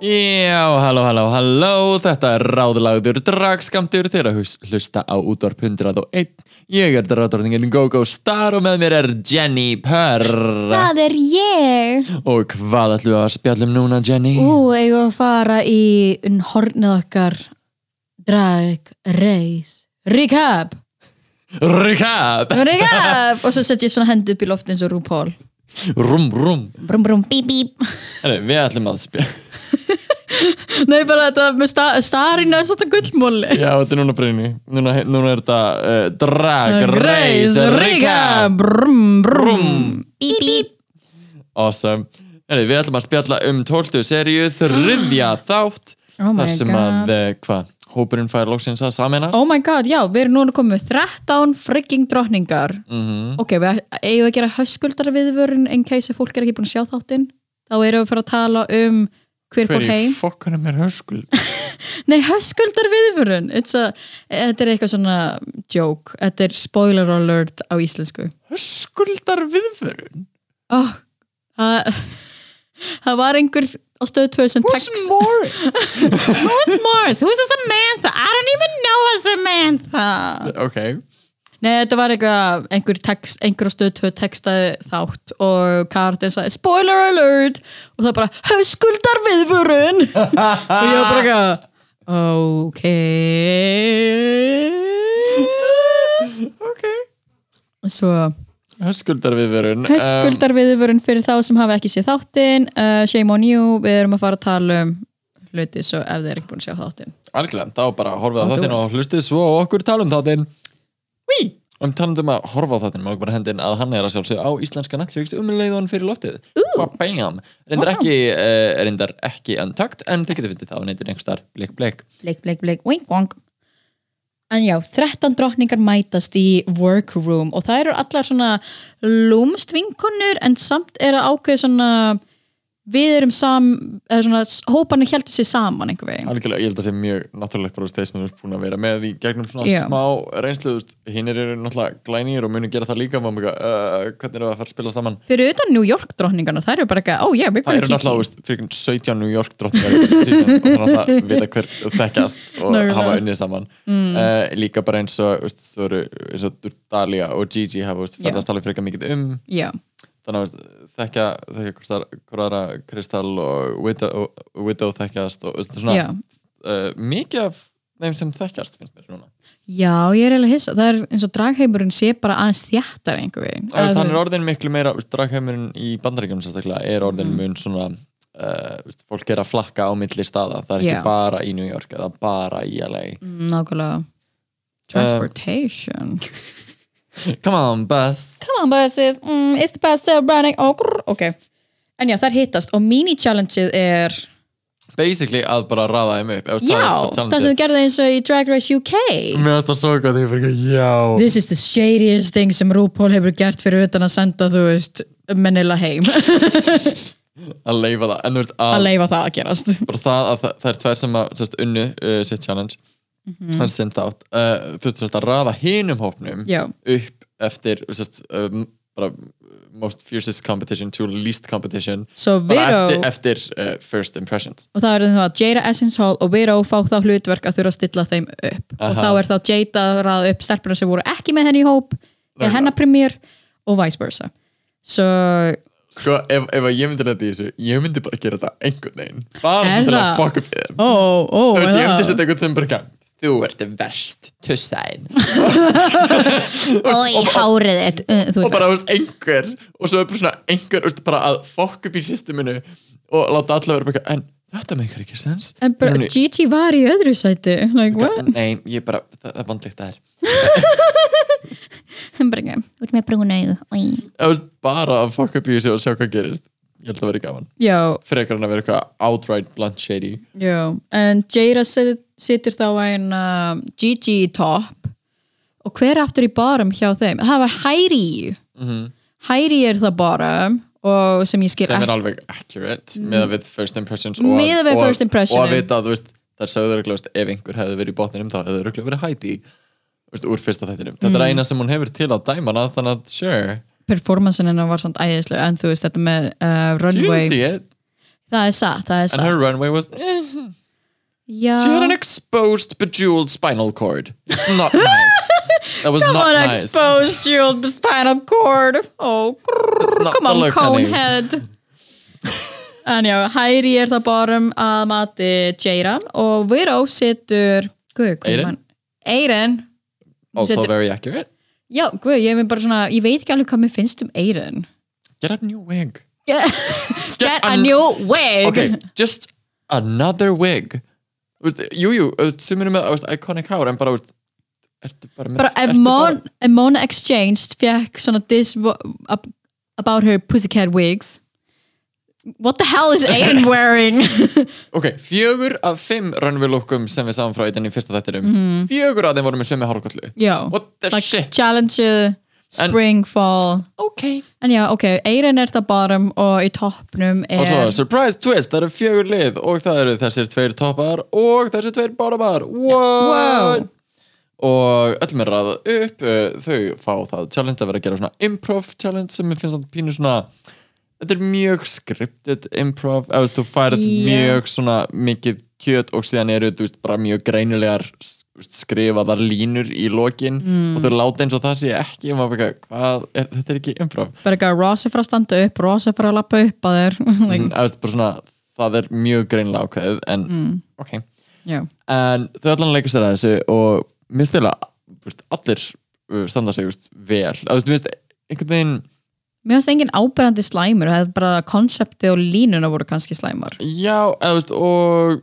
Speaker 2: Já, halló, halló, halló, þetta er ráðlagður dragskamtur þegar að hlusta á útvarp 101. Ég er dráttorningin GóGó Star og með mér er Jenny Purr.
Speaker 1: Það er ég.
Speaker 2: Og hvað ætlum við að spjallum núna, Jenny?
Speaker 1: Ú, eigum við að fara í hornið okkar drag, reis, recap.
Speaker 2: Recap!
Speaker 1: Recap. Og svo sett ég svona hendi upp í loft eins og RuPaul.
Speaker 2: Rum, rum.
Speaker 1: Brum, brum, bíp, bíp.
Speaker 2: Herri, við ætlum að spjalla.
Speaker 1: Nei, bara þetta með sta starinu er svona gullmóli.
Speaker 2: Já, þetta er núna breyni. Núna, núna er þetta uh, Drag
Speaker 1: Reis,
Speaker 2: Race
Speaker 1: recap. Brum, brum. Bíp, bíp.
Speaker 2: Awesome. Herri, við ætlum að spjalla um 12. seríu, þriðja þátt.
Speaker 1: Oh
Speaker 2: þar sem
Speaker 1: god.
Speaker 2: að, eh, hvað, hópurinn fær loksins að sameinast.
Speaker 1: Oh my god, já, við erum núna komið með 13 frigging drottningar.
Speaker 2: Mhm.
Speaker 1: Ok, við eigum að gera höskuldar viðvörun in case ef fólk er ekki búin að sjá þáttinn. Þá erum við að fara að tala um hver fór
Speaker 2: Hver í
Speaker 1: heim.
Speaker 2: fokkanum er höskul?
Speaker 1: Nei, höskuldar viðvörun. A, þetta er eitthvað svona joke. Þetta er spoiler alert á íslensku.
Speaker 2: Höskuldar viðförun?
Speaker 1: Oh, það var einhver á stöð 2 sem
Speaker 2: Who's
Speaker 1: text.
Speaker 2: Morris?
Speaker 1: Who's Morris? Who's a Samantha? I don't even know a Samantha.
Speaker 2: ok.
Speaker 1: Nei, þetta var eitthvað, einhver, text, einhver á stöð 2 textaði þátt og Kartin sagði spoiler alert og það bara höskuldar viðvörun og ég var bara eitthvað ok
Speaker 2: Ok.
Speaker 1: Svo
Speaker 2: Höskuldar viðförun.
Speaker 1: höskuldar viðvörun fyrir þá sem hafa ekki séð þáttinn. Uh, shame on you, við erum að fara að tala um hluti svo ef þið er ekki búin að sjá þáttinn.
Speaker 2: Algjörlega, þá bara horfið á þáttinn og hlustið svo okkur tala um þáttinn. Wí! Um talandum að horfa á þáttinn, maður bara hendin að hann er að sjálfsögðu á íslenska Netflix um leið og hann fyrir loftið. Ooh. Bam! Reyndar ekki, uh, reyndar ekki untakt, en þið getur fyndið það á neytir einhverstaðar blik blik.
Speaker 1: Bleik, bleik, bleik, wink, wonk en já, 13 drottningar mætast í workroom og það eru allar svona lúmst vinkonur en samt er að ákveða svona við erum sam eða svona, hóparnir heldur sér saman einhver veginn.
Speaker 2: Algjörlega, ég held að það sé mjög náttúrulegt bara þeir sem er búin að vera með í gegnum svona
Speaker 1: Já.
Speaker 2: smá reynslu hinn eru náttúrulega glænýr og munu gera það líka mega, uh, hvernig eru það að fara að spila saman?
Speaker 1: Fyrir utan New York drottningarna, það eru bara ekki oh yeah,
Speaker 2: Það eru náttúrulega fyrir 17 New York season og það er náttúrulega vita hver þekkjast og
Speaker 1: Nákvæmlega.
Speaker 2: hafa unnið saman. Mm. líka bara eins og, veist, eins og Dalia og Gigi hafa veist, Þannig þekkja, aðra Kristall og Widow, Widow þekkjast og svona, uh, mikið af þeim sem þekkjast finnst mér núna
Speaker 1: já, ég er eiginlega hissa, það er eins og dragheimurinn sé bara aðeins þjættar einhver veginn.
Speaker 2: Það veist, hann
Speaker 1: Að-
Speaker 2: er orðin miklu meira dragheimurinn í bandaríkjum sérstaklega er orðin
Speaker 1: Mhm.
Speaker 2: mun svona uh, fólk er að flakka á milli staða. Það er ekki
Speaker 1: Já.
Speaker 2: bara í New York eða bara í LA
Speaker 1: Mm, nákvæmlega. Transportation
Speaker 2: Come on bus.
Speaker 1: Come on buses, mm, is the bus still running? Oh, grr, ok, en já, það er hittast og mini-challengeið er
Speaker 2: basically að bara raða þeim upp. Ef
Speaker 1: já,
Speaker 2: það er bara
Speaker 1: það sem
Speaker 2: challengeið.
Speaker 1: þú gerði eins og í Drag Race UK
Speaker 2: Mér finnst það svo gott ég fyrir ekki já.
Speaker 1: This is the shadiest thing sem RuPaul hefur gert fyrir utan að senda, þú veist Manila heim.
Speaker 2: Að leifa það. En þú veist
Speaker 1: að
Speaker 2: að,
Speaker 1: leifa það að gerast.
Speaker 2: Bara það að það, það er tvær sem að sérst, unnu uh, sitt challenge
Speaker 1: Mhm.
Speaker 2: hann sinn þátt. Uh, þurftu sérst að raða hinum hópnum
Speaker 1: já,
Speaker 2: upp eftir sérst, um, bara most fiercest competition to least competition. Bara
Speaker 1: Vero
Speaker 2: eftir, eftir uh, first impressions.
Speaker 1: Og það er það að Jada Essence Hall og Vero fá þá hlutverk að þurfa að stilla þeim upp. Og
Speaker 2: Aha.
Speaker 1: þá er þá Jada að raða upp stelpuna sem voru ekki með henni í hóp eða hennar premier og vice versa. Svo
Speaker 2: sko ef, ef ég myndi þetta í þessu ég myndi bara gera þetta einhvern veginn. Bara
Speaker 1: Er
Speaker 2: til að fuck up við þeim
Speaker 1: ó, ó,
Speaker 2: Þú veist, ég myndi setja einhvern sem bara þú ert verst tussæn
Speaker 1: Ói, hárið þitt uh, þú
Speaker 2: og bara þú veist, einhver og svo er bara svona einhver veist, bara að fokk upp í systeminu og láta alla vera bara eitthvað, en þetta með ykkur ekki sens.
Speaker 1: En bara,
Speaker 2: er-
Speaker 1: Gigi var í öðru sæti like, what?
Speaker 2: nei, ég bara, það, það er vandlíkt það er.
Speaker 1: Hann bara, út með brúna augu oi.
Speaker 2: Það veist, bara að fokk upp í þessu og sjá hvað gerist ég held að vera gaman.
Speaker 1: Já,
Speaker 2: frekar en að vera eitthvað outright blunt shady.
Speaker 1: Já. En Jada sit- situr þá en uh, Gigi í topp og hver er aftur í barum hjá þeim? Það var Hæri Hæri er það barum og sem ég skil
Speaker 2: sem er alveg accurate með að við first impressions og,
Speaker 1: Miðað við
Speaker 2: og,
Speaker 1: first impression.
Speaker 2: og að vita að þú veist þar sögðu örgulega ef einhver hefði verið í botninum þá hefði örgulega verið Heidi þú veist, úr fyrsta þættinum. Þetta
Speaker 1: Mm.
Speaker 2: er eina sem hún hefur til að dæma hana þannig að sure
Speaker 1: performancen hennar var samt æðislega en þú veist þetta með uh, runway það er satt, það er
Speaker 2: and her
Speaker 1: satt.
Speaker 2: runway was
Speaker 1: Já,
Speaker 2: she had an exposed bejeweled spinal cord. It's not nice. That was
Speaker 1: come
Speaker 2: not
Speaker 1: on
Speaker 2: nice.
Speaker 1: exposed jeweled spinal cord. Oh, grrr, come on conehead. En já, Hæri er það barum að mati Jada og
Speaker 2: Eyrin?
Speaker 1: man- Eyrin
Speaker 2: also
Speaker 1: situr-
Speaker 2: very accurate
Speaker 1: já, guð, ég, er bara svona, ég veit ekki alveg hvað mér finnst um Eyrin
Speaker 2: get a new wig.
Speaker 1: Get, get a
Speaker 2: an-
Speaker 1: new wig.
Speaker 2: Okay, just another wig. Þú veist, jú, jú, þú veist, sumir eru með iconic hár en bara, ertu bara með
Speaker 1: bara ef
Speaker 2: ertu
Speaker 1: Mon, ef Mona Exchanged fekk svona this about her pussycat wigs what the hell is Aiden wearing?
Speaker 2: Ok, fjögur af fimm runway lookum sem við sáum frá í fyrsta þettinum fjögur af þeim voru með sömu hárkollu.
Speaker 1: Já,
Speaker 2: what the
Speaker 1: like
Speaker 2: shit?
Speaker 1: challenge spring, fall.
Speaker 2: Ok.
Speaker 1: En já, ok, Aiden er það bottom og í toppnum
Speaker 2: og svo,
Speaker 1: er
Speaker 2: surprise twist, það eru fjögur lið og það eru þessir tveir toppar og þessir tveir bottomar. What?
Speaker 1: Wow.
Speaker 2: og öllum er ræðað upp uh, þau fá það challenge að vera að gera svona improv challenge sem ég finnst að pínu svona þetta er mjög scripted improv eða þú þú færið mjög svona mikið kjöt og síðan eru þú veist, bara mjög greinilegar þú skrifaðar línur í lokin
Speaker 1: Mm.
Speaker 2: og þau láta eins og það sé ekki bara, hvað, er, þetta er ekki improv
Speaker 1: bara eitthvað Ross er frá að standa upp er frá að lappa upp að þér
Speaker 2: mm. það er mjög greinilega ákveðið en
Speaker 1: Mm.
Speaker 2: ok
Speaker 1: já,
Speaker 2: en þau allan leikast þér að þessu og minnst að veist, allir uh, standa sig veist, vel að þú veist, einhvern veginn
Speaker 1: mér finnst engin áberandi slæmur það er bara konseptið og línuna voru kannski slæmar.
Speaker 2: Já, eða veist, og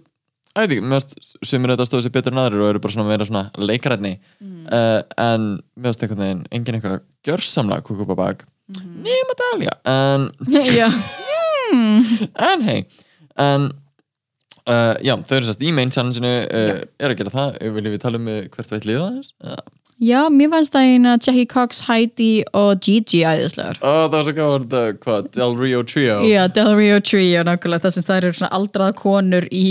Speaker 2: ég veit ekki, mér finnst sumir þetta stóðu sér betur en aðrir og eru bara svona meira svona leikarætni uh, en mér finnst einhvern veginn engin eitthvað upp á bak. Nema Dalja en,
Speaker 1: já,
Speaker 2: en hei en uh, já, þau eru sérst í main challenge-inu uh, er að gera það, viljum við tala um hvert veit liða þess? Uh,
Speaker 1: já, mér fannst það eina Jackie Cox, Heidi og Gigi æðislegar
Speaker 2: Ó, það var svo gáður þetta, hvað, Del Rio Trio
Speaker 1: Já, Del Rio Trio, nákvæmlega, það sem það eru svona aldraða konur í,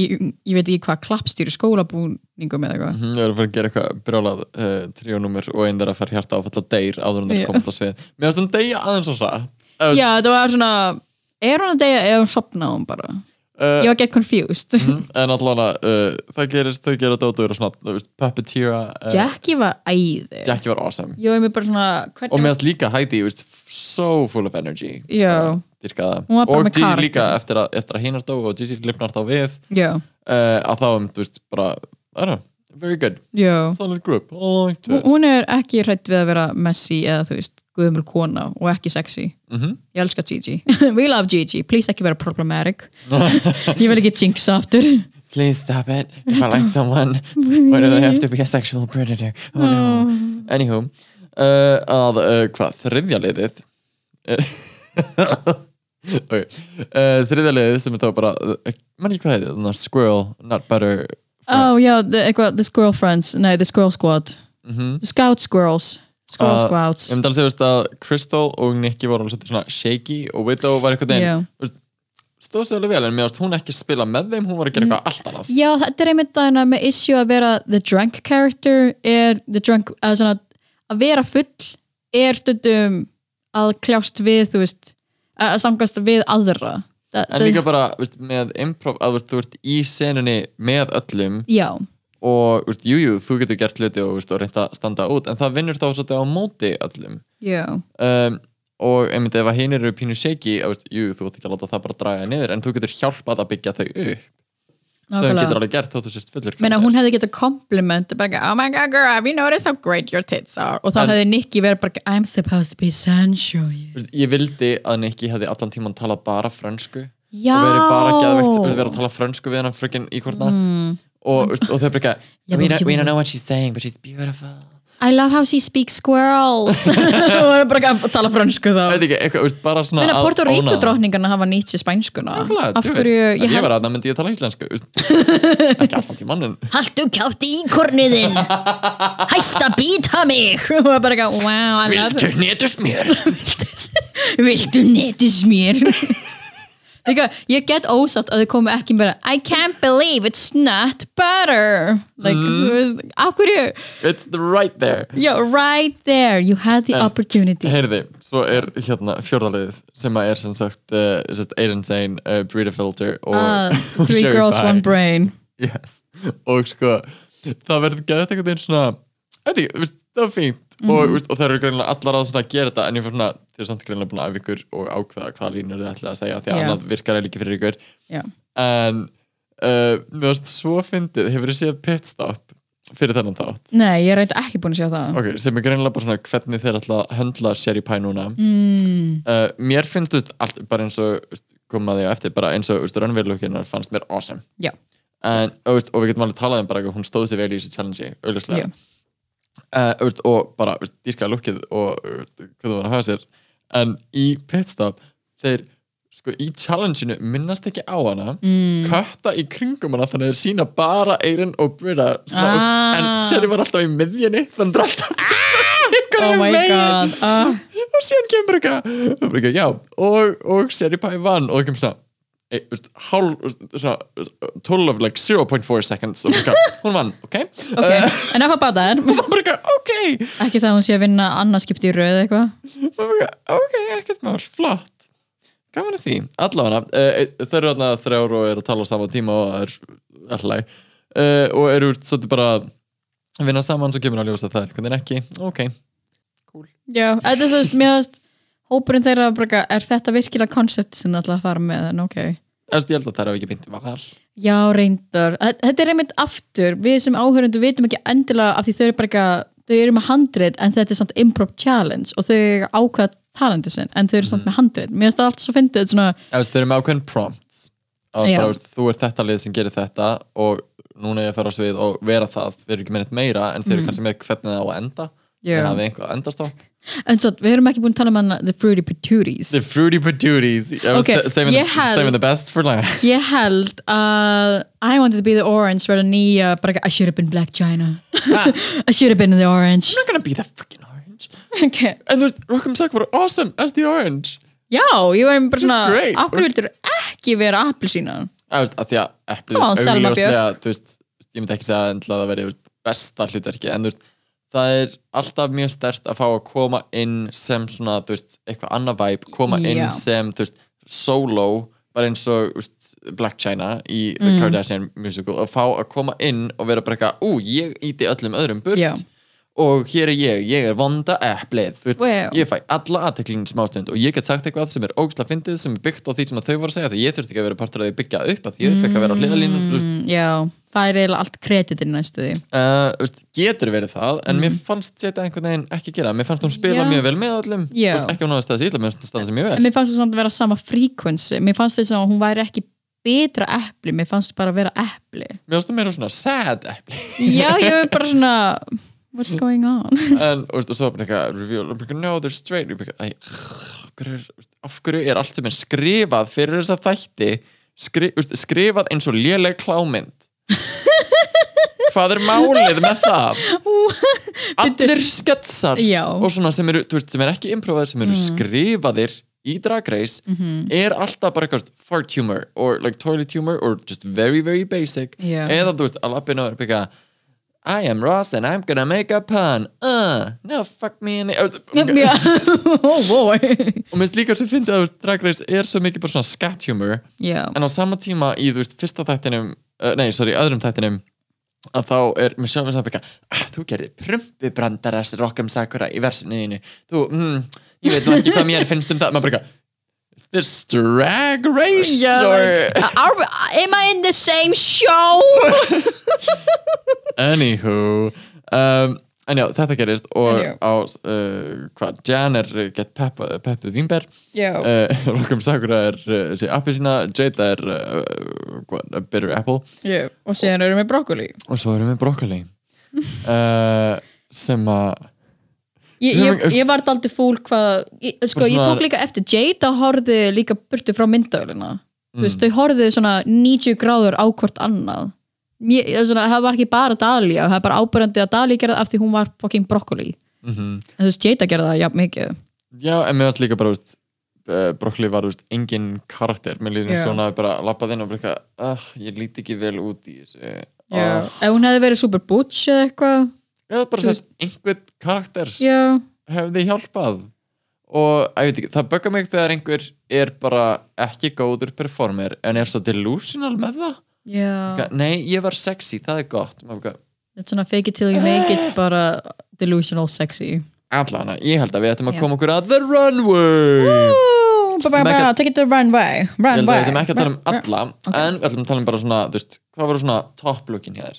Speaker 1: ég veit ekki hvað, klappstýri skólabúningum eða eitthvað.
Speaker 2: Mhm, Ég var að fara að gera eitthvað brjálað uh, tríónúmer og einn þeirra fær hjarta áfall og deyr áður en þeir
Speaker 1: Já.
Speaker 2: komast á svið Mér finnst hún deyja aðeins og uh,
Speaker 1: Já, það var svona, er hún að deyja eða hún sopnaði hún bara?
Speaker 2: Uh,
Speaker 1: Ég var get confused.
Speaker 2: mhm, En allan að uh, það gerist, þau gera dótu og svona, puppeteera uh,
Speaker 1: Jackie var æði.
Speaker 2: Jackie var awesome
Speaker 1: Ég var mér bara svona,
Speaker 2: Og
Speaker 1: hvernig...
Speaker 2: mér finnst líka Heidi, þú veist, so full of energy
Speaker 1: Já.
Speaker 2: Dýrkaða.
Speaker 1: Hún var bara
Speaker 2: Og
Speaker 1: með
Speaker 2: Gigi
Speaker 1: karakter.
Speaker 2: líka eftir að, eftir að hinar dó og Gigi lifnar þá við
Speaker 1: Já,
Speaker 2: uh, að þá, um, þú veist, bara I don't know, very good
Speaker 1: já.
Speaker 2: Solid group, I liked
Speaker 1: Hún-
Speaker 2: it
Speaker 1: Hún er ekki hrætt við að vera messy eða þú veist, guðumul kona og ekki sexy.
Speaker 2: Mhm.
Speaker 1: Ég elska Gigi. We love Gigi. Please ekki vera problematic. Ég vil ekki jinxa aftur.
Speaker 2: Please stop it. If I like someone, why do they have to be a sexual predator? Oh no. Anywho, uh, að uh, hvað, þriðja liðið okay. uh, þriðja liðið sem er þá bara uh, mann ekki hvað heitir, þannig að squirrel, not butter
Speaker 1: Oh, já, the, eitthvað, the Squirrel Friends. Nei, the Squirrel Squad.
Speaker 2: Mhm.
Speaker 1: The Scout Squirrels. Squall
Speaker 2: að-
Speaker 1: Squouts
Speaker 2: Ég myndi alveg segja að Crystal og Nicky voru alveg svona shaky og Widow var eitthvað
Speaker 1: Já.
Speaker 2: þeim stóð sér alveg vel en mér varst hún ekki spila með þeim hún var að gera eitthvað allt annað.
Speaker 1: Já, þetta er einmitt að með issue að vera the drunk character er the drunk, að, svona, að vera full er stundum að kljást við þú veist, að samkast við aðra. Þa,
Speaker 2: en líka bara veist, með improv að veist, þú ert í senunni með öllum
Speaker 1: Já,
Speaker 2: og veist, jú, jú, þú getur gert hluti og, og reynda að standa út en það vinnur þá svolítið á móti öllum.
Speaker 1: Já,
Speaker 2: um, og einmitt ef að hinn eru pínu veist, jú, þú ert ekki að láta það bara draga niður en þú getur hjálpað að byggja þau upp. Þú getur alveg gert þó þú sést fullur
Speaker 1: Meina, hún hefði bara, ekki, oh my god girl, have you noticed how great your tits are? Og þá
Speaker 2: En-
Speaker 1: hefði Nicky verið bara I'm supposed to be sensual
Speaker 2: Veist, ég vildi að Nicky hefði allan tíman talað bara frönsku.
Speaker 1: Já.
Speaker 2: og verið bara veist, verið að tala frönsku við hann frökinn í hvort
Speaker 1: mm.
Speaker 2: Og, og þau ekki
Speaker 1: Já,
Speaker 2: we, we don't know what she's saying but she's beautiful.
Speaker 1: I love how she speaks squirrels. Og verið bara að tala frönsku þá.
Speaker 2: Veit ekki, eitthvað, veist, bara svona
Speaker 1: Meina,
Speaker 2: að
Speaker 1: Porto Rico
Speaker 2: óna.
Speaker 1: drottningarna hafa nýtt sér spænskuna ég,
Speaker 2: ég var aðna myndi ég tala íslensku ekki allan tíman en
Speaker 1: Haltu kjátt í korniðin Hætt að býta mig. Og það bara ekki, wow, it
Speaker 2: netust mér?
Speaker 1: Viltu netus mér Líka, ég get ósátt að þau komu ekki bara I can't believe it's not butter. Like,
Speaker 2: Mm.
Speaker 1: af hverju?
Speaker 2: It's right there.
Speaker 1: Yeah, right there, you had the
Speaker 2: En-
Speaker 1: opportunity.
Speaker 2: Heyrði, svo er hérna fjórðaliðið sem að er sem sagt uh, Aiden Zane, uh, Breeder Filter og, og
Speaker 1: Three girls, one brain.
Speaker 2: Yes. og sko það verður geðið einhvern veginn svona ekki, það var fínt
Speaker 1: Mhm.
Speaker 2: og, veist, og það eru greinilega allar að gera þetta en ég fyrir svona, þeir eru samt greinilega búin að af ykkur og ákveða hvað línur þið ætlaði að segja því að
Speaker 1: Já.
Speaker 2: annað virkar eða ekki fyrir ykkur
Speaker 1: Já.
Speaker 2: en uh, mér varst svo fyndið, hefur þið séð pitstop fyrir þennan þátt
Speaker 1: Nei, ég er reynd ekki búin að sjá það
Speaker 2: ok, sem er greinilega bara svona hvernig þeir ætla að höndla Sherry Pie núna
Speaker 1: mm.
Speaker 2: uh, mér finnst þú veist, allt, bara eins og þú veist, koma því á eftir, bara eins og raunveruleikinnar fannst mér awesome
Speaker 1: Já.
Speaker 2: en, og, og við getum alveg talað um bara að hún stóð sér vel í þessu challenge auðvitað. Uh, og bara veist, dýrkaði lukkið og hvað þú var að hafa sér. En í pitstop þeir sko í challengeinu minnast ekki á hana.
Speaker 1: Mm.
Speaker 2: kötta í kringum hana þannig að þeir sína bara Eirin og veist,
Speaker 1: Ah.
Speaker 2: en Sherry var alltaf í miðjunni þannig að alltaf
Speaker 1: Oh my god. Ah.
Speaker 2: og síðan kemur eitthvað. Já, og, og Sherry Pie vann og það kemur svona e, hálf, veist, svona total of like 0.4 seconds. Og bara eitthvað, hún vann, ok
Speaker 1: Ok, enough about that
Speaker 2: og bara eitthvað, ok
Speaker 1: Ekki það að hún sé að vinna annarskipti í rauð eitthvað.
Speaker 2: Ok, ekkert mál, flott. Gaman að því, allavega uh, þeir eru þarna þrjár og eru að tala á sama tíma og er alltaf uh, og eru svolítið bara að vinna saman svo kemur að ljósa það er veginn ekki, ok
Speaker 1: Já, þetta er þú veist, mér veist hópurinn þeirra bara, er þetta virkilega koncept sem það ætla að fara með, en ok.
Speaker 2: Eftir, ég held að það er ekki beint val.
Speaker 1: Já, reyndar, þetta er einmitt aftur. Við sem áhörundu vitum ekki endilega af því þau eru bara eitthvað, þau eru með handrit en þetta er samt improv challenge og þau eru ákveða talandi sinn, en þau eru samt með handrit. Mér finnst það allt svo fyndið svona,
Speaker 2: þeir eru með ákveðin prompts að bara, þú ert þetta lið sem gerir þetta og núna er ég að fara á svið og vera það. Þeir eru ekki með neitt meira en þeir eru kannski með hvernig það á að enda
Speaker 1: Já.
Speaker 2: þeir hafi einhvað að endast á?
Speaker 1: En svo við erum ekki búin að tala um hana The Fruity Patooties.
Speaker 2: The fruity patooties.
Speaker 1: Ok,
Speaker 2: saving, saving the best for last.
Speaker 1: Ég held að I wanted to be the orange verða nýja, bara I should have been Black China. I should have been the orange.
Speaker 2: I'm not gonna be the fucking orange.
Speaker 1: Okay.
Speaker 2: en þú veist, Rock'em Sock var awesome as the orange.
Speaker 1: Já, ég var bara svona hverju vildur ekki vera appelsína?
Speaker 2: Því að eplið augljóslega, ég myndi ekki segja að það veri besta hlutverki en þú veist, það er alltaf mjög stert að fá að koma inn sem svona, þú veist, eitthvað annað vibe koma inn
Speaker 1: Já.
Speaker 2: sem, þú veist, solo bara eins og þú veist, Black China í The
Speaker 1: Mm.
Speaker 2: Kardashian musical og fá að koma inn og vera bara eitthvað, ú, ég íti öllum öðrum burt
Speaker 1: Já.
Speaker 2: og hér er ég, ég er vonda eplið þú veist,
Speaker 1: Wow.
Speaker 2: ég fæ alla aðteklingin smástund og ég get sagt eitthvað sem er ógslag fyndið sem er byggt á því sem að þau voru að segja því ég þurfti ekki að vera partur að þau byggja upp að ég fekk að vera á hliðalínu þú veist,
Speaker 1: mm, Já, það er eiginlega allt kreditin næstu því
Speaker 2: uh, veist, getur verið það en mér fannst þetta einhvern veginn ekki gera mér fannst hún spila
Speaker 1: Mm. Já.
Speaker 2: mjög vel með. Þú veist, ekki hafa staðið sér illa, mér fannst sér mjög
Speaker 1: En
Speaker 2: vel
Speaker 1: mér fannst það samt að vera sama frequency Mér fannst þess að hún væri ekki betra epli Mér fannst bara að vera epli
Speaker 2: mér fannst hún meira svona sad epli
Speaker 1: Já, ég er bara svona What's going on?
Speaker 2: en veist, og svo bara eitthvað eitthvað, no they're straight af hverju er- allt sem er skrifað fyrir þessa þætti skrifað eins og léleg klámynd hvað er málið með það? Allir sketsar
Speaker 1: Já.
Speaker 2: og svona sem eru, veist, sem er ekki improvaðir sem eru skrifaðir í Drag Race er alltaf bara eitthvað fart humor or like toilet humor or just very very basic.
Speaker 1: Já.
Speaker 2: eða þú veist, að lappinu er byggja I am Ross and I'm gonna make a pun. Uh, no fuck me in the
Speaker 1: Já, oh boy.
Speaker 2: Og minnst líka sem fyndið að Drag Race er svo mikið bara svona scat humor.
Speaker 1: Já,
Speaker 2: en á sama tíma í þú veist fyrsta þættinum uh, nei, sorry, öðrum þættinum að þá er mér sjálf að byggja ah, þú gerði prumpubrandarass Rock'em Sakura í versinuðinu þú, mm, ég veit nú ekki hvað mér finnst um það. Maður eitthvað, is this drag race
Speaker 1: Já,
Speaker 2: or
Speaker 1: like, are, am I in the same show?
Speaker 2: anywho um, en já, þetta gerist og
Speaker 1: já.
Speaker 2: á uh, hvað, Jan er uh, gett peppa, peppuð vínber
Speaker 1: Já,
Speaker 2: uh, Rock'em Sakura er uh, sé appelsína, Jada er uh, hvað, bitter apple.
Speaker 1: Já, og síðan erum við brokkoli.
Speaker 2: Og svo erum við brokkoli. Uh, sem að
Speaker 1: Ég, ég, ég var aldrei fúl hvað sko, ég tók líka eftir Jada horfði líka burtu frá myndagulina þú veist,
Speaker 2: Mm.
Speaker 1: þau horfðu svona 90 gráður á hvort annað ég- svona, það var ekki bara Dalia það er bara ábyrjandi að Dalia gerði af því hún var fucking brokkoli
Speaker 2: mm
Speaker 1: en þú veist, Jada gerði það jafn mikið
Speaker 2: Já, en mér varst líka bara, veist, uh, brokkoli var, veist, engin karakter. Mér líður
Speaker 1: Já.
Speaker 2: svona bara lappað inn og bara, uh, ég líti ekki vel út í þessu. Uh,
Speaker 1: ef hún hefði verið super butch eða eitthvað
Speaker 2: eða bara sett einhvern karakter
Speaker 1: já,
Speaker 2: hefði hjálpað. Og, ekki, það böggar mig þegar einhver er bara ekki góður performer en er svo delusional með það.
Speaker 1: já
Speaker 2: Nei, ég var sexy, það er gott.
Speaker 1: Þetta er svona fake it till you make it bara delusional sexy
Speaker 2: Allana, ég held að við ættum að koma okkur að The Runway.
Speaker 1: Take it the run way
Speaker 2: Ég
Speaker 1: run
Speaker 2: held að
Speaker 1: way
Speaker 2: við ætlum ekki að tala um alla, en við ætlum að tala um bara svona, hvað voru svona top lookin hér?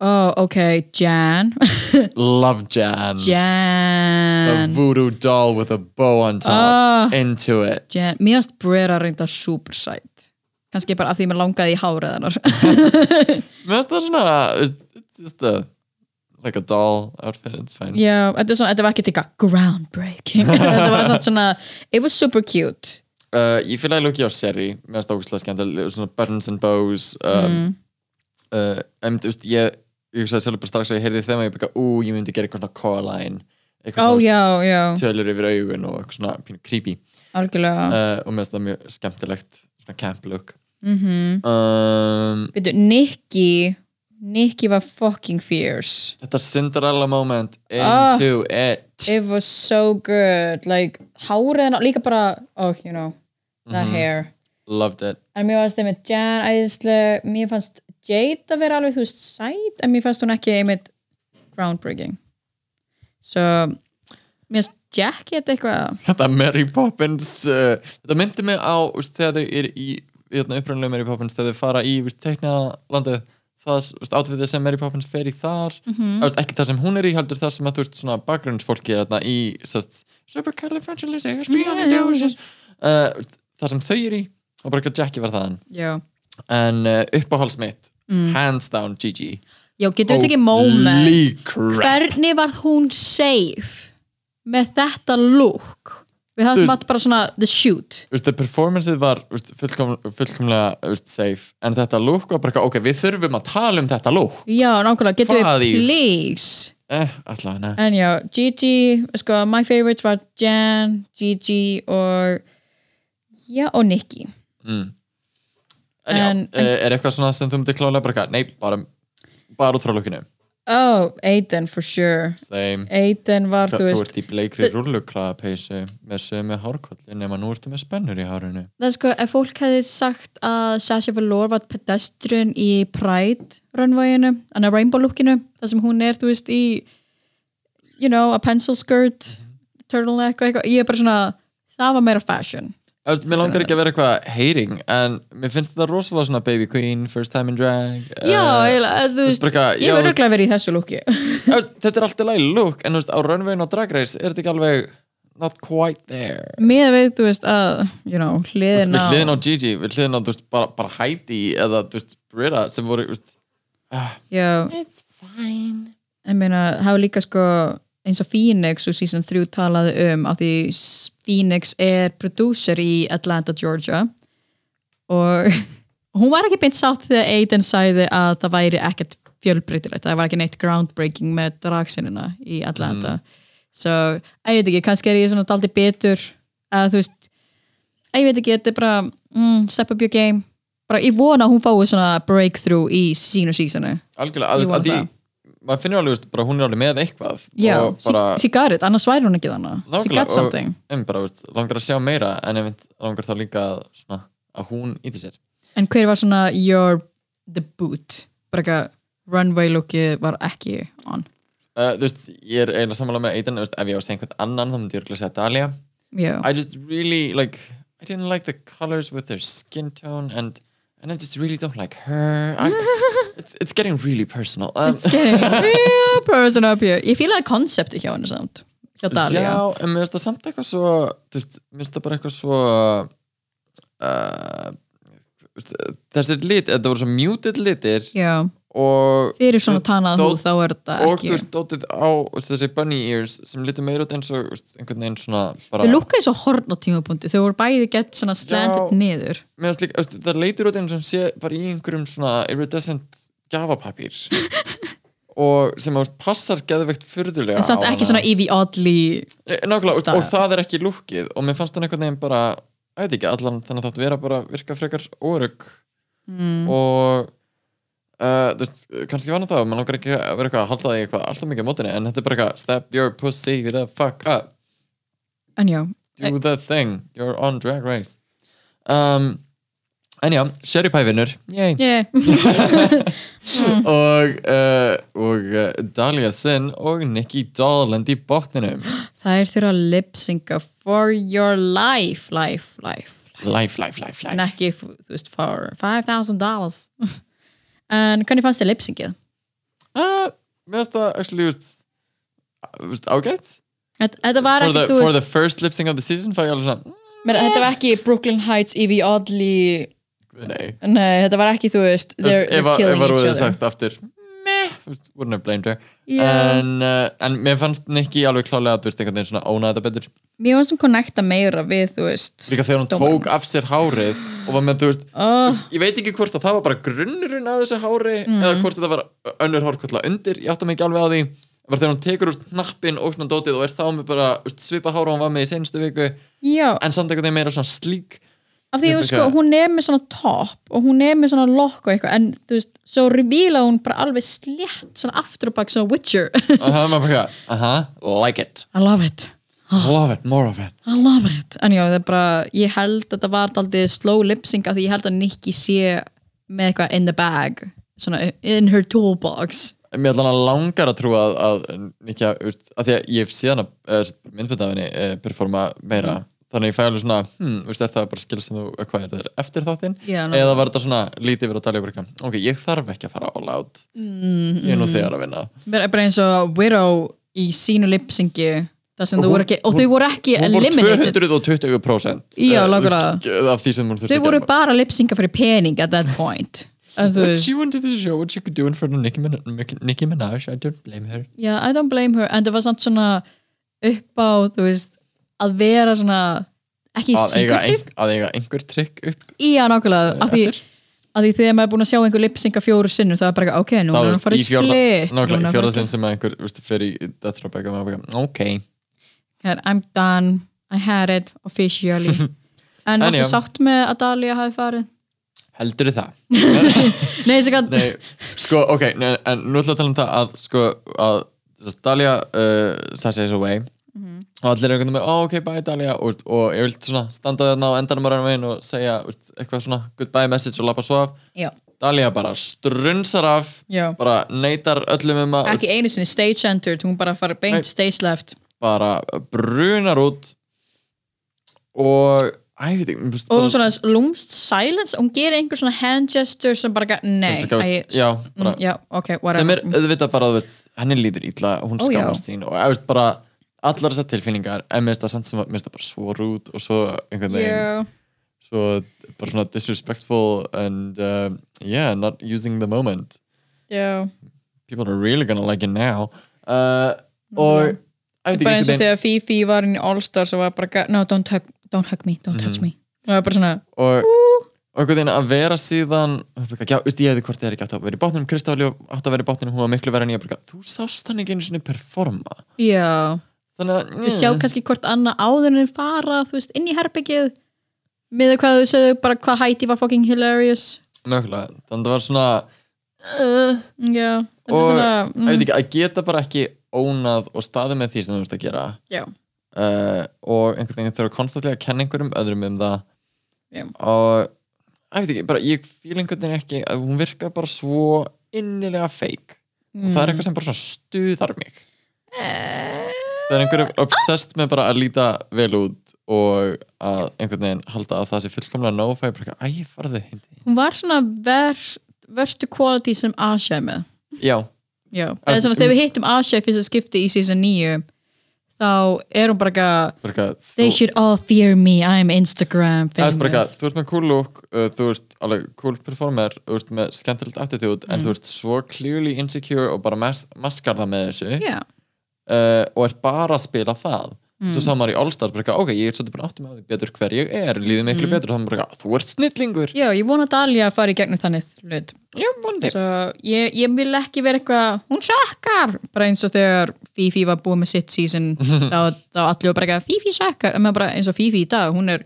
Speaker 1: Oh, ok, Jan
Speaker 2: Love Jan. A
Speaker 1: Jan
Speaker 2: voodoo doll with a bow on top.
Speaker 1: Ah.
Speaker 2: Into it.
Speaker 1: Jan, mér finnst Brera reynda super sætt kannski bara af því mér langaði í hárið hennar
Speaker 2: Mér finnst það svona, it's just a, like a doll outfit, it's fine.
Speaker 1: já, þetta, var ekki eitthvað groundbreaking þetta var svona, it was super cute
Speaker 2: Uh, ég fylgði að lukki á seri, mér finnst það ógustlega skemmt, svona buttons and bows. Um,
Speaker 1: mm.
Speaker 2: uh, en þú veist, ég, ég hugsaði sjálfur bara strax að ég heyrði þeim að ég byggja, ú, ég myndi gera eitthvað svona Coraline. Eitthvað svona
Speaker 1: já,
Speaker 2: tölur yfir augun og eitthvað svona pínu creepy.
Speaker 1: algjörlega
Speaker 2: Uh, og mér finnst það mjög skemmtilegt, svona camp look.
Speaker 1: mm
Speaker 2: Um,
Speaker 1: Veitu, Nikki Nikki var fucking fierce
Speaker 2: þetta Cinderella moment into it.
Speaker 1: it was so good like, hárið hennar, líka bara oh, you know, that
Speaker 2: Mhm.
Speaker 1: hair
Speaker 2: Loved it.
Speaker 1: en mér fannst einmitt Jan æðislega, mér fannst Jade að vera alveg, þú veist, sæt en mér fannst hún ekki einmitt groundbreaking. So mér fannst Jackie þetta eitthvað
Speaker 2: Þetta Mary Poppins uh, Þetta myndi mig á úst, þegar þau eru í hérna, upprænlega Mary Poppins þegar þau fara í teiknalandið það átfiðið sem Mary Poppins fer í þar mm. ekki það sem hún er í heldur það sem að þú veist svona bakgrunnsfólki er þarna í supercalifragilisticexpialidocious uh, það sem þau eru í og bara ekki að Jackie var þaðan.
Speaker 1: Já,
Speaker 2: en uh, uppáhalds mitt
Speaker 1: Mm.
Speaker 2: hands down Gigi.
Speaker 1: Já getur við tekið moment? Hvernig var hún safe með þetta look? Við hafðum alltaf bara svona the shoot.
Speaker 2: The performanceið var fullkom, fullkomlega safe. En þetta look var bara, ok, við þurfum að tala um þetta look.
Speaker 1: Já, nákvæmlega, getur við please?
Speaker 2: Eh, allavega,
Speaker 1: en já, Gigi, sko, my favorites var Jan, Gigi og já, og Nikki.
Speaker 2: Mm. En já,
Speaker 1: En-
Speaker 2: en, er eitthvað svona sem þú myndir klálega bara, nei, bara bara út frá lookinu
Speaker 1: oh, Aiden for sure.
Speaker 2: Same.
Speaker 1: Aiden var,
Speaker 2: Þú,
Speaker 1: þú
Speaker 2: þú
Speaker 1: veist
Speaker 2: ert í bleikri rulluklaða peysu með sömu hárkolli nema nú ertu með spennur í hárinu.
Speaker 1: Það er sko, ef fólk hefði sagt að Sasha Velour var pedestrian í Pride runwayinu, en að rainbow lookinu það sem hún er, þú veist, í you know, a pencil skirt turtleneck og eitthvað, ég er bara svona það var meira fashion.
Speaker 2: Þú veist, Mér langar ekki að vera eitthvað hating en mér finnst þetta rosalega svona baby queen first time in drag
Speaker 1: já,
Speaker 2: eh,
Speaker 1: eiginlega, þú
Speaker 2: veist, eitthvað,
Speaker 1: ég verður
Speaker 2: þú-
Speaker 1: örgulega verið í þessu
Speaker 2: veist, Þetta er alltaf læg look en þú veist, á runwayn og drag race er þetta ekki alveg not quite there.
Speaker 1: Með við, þú veist, að you know, hliðin
Speaker 2: við
Speaker 1: á
Speaker 2: hliðin á Gigi, við hliðin á þú veist, bara, bara Heidi eða þú veist, Britta sem voru þú veist,
Speaker 1: já,
Speaker 2: It's fine.
Speaker 1: Ég meina, hafa líka sko eins og Phoenix og season 3 talaði um að því Phoenix er producer í Atlanta, Georgia. Og hún var ekki beint sátt þegar Aiden sæði að það væri ekkert fjölbreytilegt. Það var ekki neitt groundbreaking með dragsinuna í Atlanta.
Speaker 2: Mm.
Speaker 1: so, ég veit ekki, kannski er ég svona daldi betur að þú veist ég veit ekki, þetta er bara mm, step up your game. Bara ég vona að hún fái svona breakthrough í sínu sísonu
Speaker 2: algjörlega, að,
Speaker 1: Ég
Speaker 2: þú
Speaker 1: vona
Speaker 2: veist, að
Speaker 1: það.
Speaker 2: Maður finnur alveg, veist, bara hún er alveg með eitthvað
Speaker 1: já,
Speaker 2: og bara,
Speaker 1: annars væri hún ekki þannig she got something.
Speaker 2: em, bara, veist, langar að sjá meira en ef langar þá líka að, svona, að hún íti sér.
Speaker 1: En hver var svona your the boot? Bara eitthvað runway lookið var ekki on.
Speaker 2: Uh, þú veist, ég er eiginlega sammála með veist, ef ég á að segja einhvern annan þá myndi ég örugglega segja Dahlia
Speaker 1: já,
Speaker 2: I just really like I didn't like the colors with their skin tone and and I just really don't like her. I, it's, getting really personal. Um,
Speaker 1: it's getting real person up here. Ég fílaði koncepti hjá henni samt hjá Dahlia
Speaker 2: Já, en mér finnst það samt eitthvað svo þú veist, mér finnst það bara eitthvað svo uh, þessir lit, þetta voru svo muted litir
Speaker 1: já,
Speaker 2: og
Speaker 1: fyrir svona tanað húð þá er þetta
Speaker 2: og
Speaker 1: ekki
Speaker 2: þú veist, dótið á þú veist, þessi bunny ears sem litur meira út eins og þú veist, einhvern veginn svona bara
Speaker 1: þau lúkkaði svo horn á tímapunkti. Þau voru bæði gett svona slanted
Speaker 2: Já.
Speaker 1: niður.
Speaker 2: Mér finnst líka, þú veist, það leitur út eins og sé bara í einhverjum svona iridescent gjafapapír. Og sem veist, passar geðveikt furðulega
Speaker 1: en samt ekki svona Evie Oddly
Speaker 2: Eh, Nákvæmlega, og, og það er ekki lúkið. Og mér fannst hún einhvern veginn bara ég veit ekki, allan þannig að það vera bara virka frekar órug
Speaker 1: mm.
Speaker 2: og uh, þú veist, kannski hann það mann langar ekki að vera eitthvað að halda því eitthvað alltaf mikið á mótinni en þetta er bara eitthvað, step your pussy the fuck up,
Speaker 1: en já,
Speaker 2: do the thing you're on drag race. Um, en já, Sherry Pie vinnur. Yay,
Speaker 1: yeah.
Speaker 2: og uh, og uh, Dahlia Sin og Nikki Doll endi í botninum.
Speaker 1: Það er þurfa að lip-synca for your life life, life, life.
Speaker 2: Life, life, life,
Speaker 1: ekki, þú veist, for 5,000 dollars. En hvernig fannst þið lip-syncið?
Speaker 2: uh, mér finnst það actually, ágætt.
Speaker 1: Þetta þetta var
Speaker 2: for the, for the first lip sync of the season fæ ég alveg svona
Speaker 1: mér, þetta var ekki Brooklyn Heights, Evie Oddly
Speaker 2: mm, nei.
Speaker 1: Nei, þetta var ekki, þú veist
Speaker 2: Þú
Speaker 1: they're,
Speaker 2: veist,
Speaker 1: they're
Speaker 2: ef að-
Speaker 1: killing
Speaker 2: ef að
Speaker 1: each
Speaker 2: rúðið
Speaker 1: other.
Speaker 2: sagt aftur wouldn't have blamed her.
Speaker 1: Yeah.
Speaker 2: en, uh, en mér fannst Nikki alveg klálega að þú veist, einhvern veginn svona óna þetta betur.
Speaker 1: Mér fannst hún connecta meira við, þú veist
Speaker 2: líka þegar hún
Speaker 1: Dómarann.
Speaker 2: tók af sér hárið og var með, þú veist,
Speaker 1: oh,
Speaker 2: ég veit ekki hvort að það var bara grunnurinn að þessu hári
Speaker 1: Mm.
Speaker 2: eða hvort þetta var önnur hárkvölda undir ég átta mig ekki alveg á því. Var þegar hún tekur úr hnappin og svona dótið og er þá með bara svipa hára hún var með í senstu viku.
Speaker 1: Já,
Speaker 2: en samt veginn meira svona slík
Speaker 1: af því
Speaker 2: veit
Speaker 1: sko, hún er með svona topp og hún er með svona lokk og eitthvað en þú veist, svo revíla hún bara alveg slétt svona aftur og bak svona Witcher.
Speaker 2: Og það er maður bara, aha, like it.
Speaker 1: I love it,
Speaker 2: love it, more of it.
Speaker 1: I love it. En já, það er bara, ég held að þetta var aldrei slow lip-sync af því ég held að Nikki sé með eitthvað in the bag svona in her toolbox.
Speaker 2: Mér allan að langar að trúa að, að Nikki, að, að því að ég hef síðan að myndbönda af henni uh, performa meira þannig ég fæ alveg svona, hmm, veist, er það bara skil sem þú, hvað er það, eftir þáttinn? Eða var þetta svona lítið verið að tala yfir ok, ég þarf ekki að fara all out.
Speaker 1: Mm,
Speaker 2: ég er nú þegar að vinna.
Speaker 1: Bara bara eins og Widow í sínu voru ekki, og þau voru ekki
Speaker 2: hún voru
Speaker 1: eliminated.
Speaker 2: 220%
Speaker 1: Já,
Speaker 2: eh, af því sem hún þurfti
Speaker 1: þau
Speaker 2: að
Speaker 1: voru
Speaker 2: gera.
Speaker 1: bara lip-synca fyrir pening at that point. Veist,
Speaker 2: she wanted to show what she could do in front of Nicki, Min Nicki Minaj I don't blame her.
Speaker 1: Já, I don't blame her. En það var samt svona upp á þú veist, að vera svona ekki
Speaker 2: ein, að eiga einhver trikk upp.
Speaker 1: Já, nákvæmlega, af því, af því þegar maður er búin að sjá einhver lipsynka fjóru sinnum það er bara, ok, nú er hann
Speaker 2: veist,
Speaker 1: að fara í
Speaker 2: í fjórða-
Speaker 1: split.
Speaker 2: nákvæmlega,
Speaker 1: núna
Speaker 2: í
Speaker 1: er
Speaker 2: fjórða
Speaker 1: hann
Speaker 2: sinn sem einhver í Death Drop eitthvað maður bara, ok.
Speaker 1: I'm done, I had it officially. En varstu sátt með að Dalia hafi farið?
Speaker 2: heldur það?
Speaker 1: Nei, að
Speaker 2: Nei, sko, ok, nei, en nú ætla að tala um það að, sko, að þú veist, Dahlia uh, Sasha is
Speaker 1: Mhm.
Speaker 2: og allir er einhvern veginn með, oh, ok, bye Dahlia og, og ég vil svona standa þarna á endanum á rannum veginn og segja veist, eitthvað svona goodbye message og lappa svo af
Speaker 1: Já,
Speaker 2: Dahlia bara strunsar af
Speaker 1: já
Speaker 2: bara neytar öllum um að
Speaker 1: Ekki einu sinni stage entered, hún bara
Speaker 2: Nei.
Speaker 1: beint stage left
Speaker 2: bara brunar út og æ, ég veit ekki, mér finnst
Speaker 1: Og
Speaker 2: bara-
Speaker 1: hún svona lúmst silence, hún gerir einhver svona hand gesture sem bara, ga- nei
Speaker 2: Sem
Speaker 1: æ,
Speaker 2: gafst- já, bara-
Speaker 1: mm, já, ok, whatever
Speaker 2: sem er auðvitað bara, þú veist, henni líður og hún
Speaker 1: Ó, já.
Speaker 2: skammast sín og þú veist, bara allar þessar tilfinningar, en mér finnst það samt sem að mér finnst það bara svo rút og svo einhvern veginn,
Speaker 1: Já,
Speaker 2: svo bara svona disrespectful and uh, yeah, not using the moment.
Speaker 1: Já.
Speaker 2: People are really gonna like it now. Uh, og ég veit
Speaker 1: bara eins og þegar Fifi var inn í All Stars og var bara, no, don't hug, don't hug me, don't touch me. Og það var bara svona,
Speaker 2: og, og einhvern veginn að vera síðan já, veist, ég hefði hvort þið er ekki átt að vera í bátnum Kristáli átt að vera í bátnum, hún var miklu verið en ég bara, þú sást ekki einu sinni performa.
Speaker 1: Já,
Speaker 2: þannig að
Speaker 1: við sjá kannski hvort annað áður en þeir fara, þú veist, inn í herbyggið með hvað þau sögðu, bara hvað hætti var fucking hilarious.
Speaker 2: Mögulega, þannig að það var svona uh,
Speaker 1: Já, þetta
Speaker 2: og
Speaker 1: er svona
Speaker 2: ég
Speaker 1: mm,
Speaker 2: veit ekki, að geta bara ekki ónað og staðið með því sem þú veist að gera.
Speaker 1: Já,
Speaker 2: uh, og einhvern veginn þurfa konstantlega að kenna einhverjum öðrum um það.
Speaker 1: Já.
Speaker 2: og ég veit ekki, bara ég fíl einhvern veginn ekki að hún virka bara svo innilega feik og það er eitthvað sem bara svona stuðar mig það er einhverjum obsessed með bara að líta vel út og að einhvern veginn halda að það sé fullkomlega nóg er bara eitthvað, æ, farðu
Speaker 1: Hún var svona vers, verstu quality sem Asha er með.
Speaker 2: Já,
Speaker 1: Já, er svona þegar við hittum Asha fyrst að skipti í season 9 þá er hún bara
Speaker 2: bara eitthvað
Speaker 1: They should all fear me, I'm Instagram
Speaker 2: er bara
Speaker 1: famous.
Speaker 2: eitthvað, þú ert með cool look, uh, þú ert alveg cool performer, þú ert með skemmtilegt attitude en þú ert svo clearly insecure og bara mas maskar það með þessu.
Speaker 1: Já,
Speaker 2: uh, og ert bara að spila það.
Speaker 1: Mm.
Speaker 2: svo sá maður í All-Stars bara eitthvað, ok, ég er svolítið bara áttum að því betur hver ég er, líður miklu betur. Og maður bara eitthvað, þú ert snillingur.
Speaker 1: Já, ég vona að Dalia fari í gegnum þannig hlut.
Speaker 2: Já, vonandi.
Speaker 1: Svo ég, ég vil ekki vera eitthvað hún sökkar, bara eins og þegar Fifi var búið með sitt season þá, þá allir var bara eitthvað, Fifi sökkar! En bara eins og Fifi í dag, hún er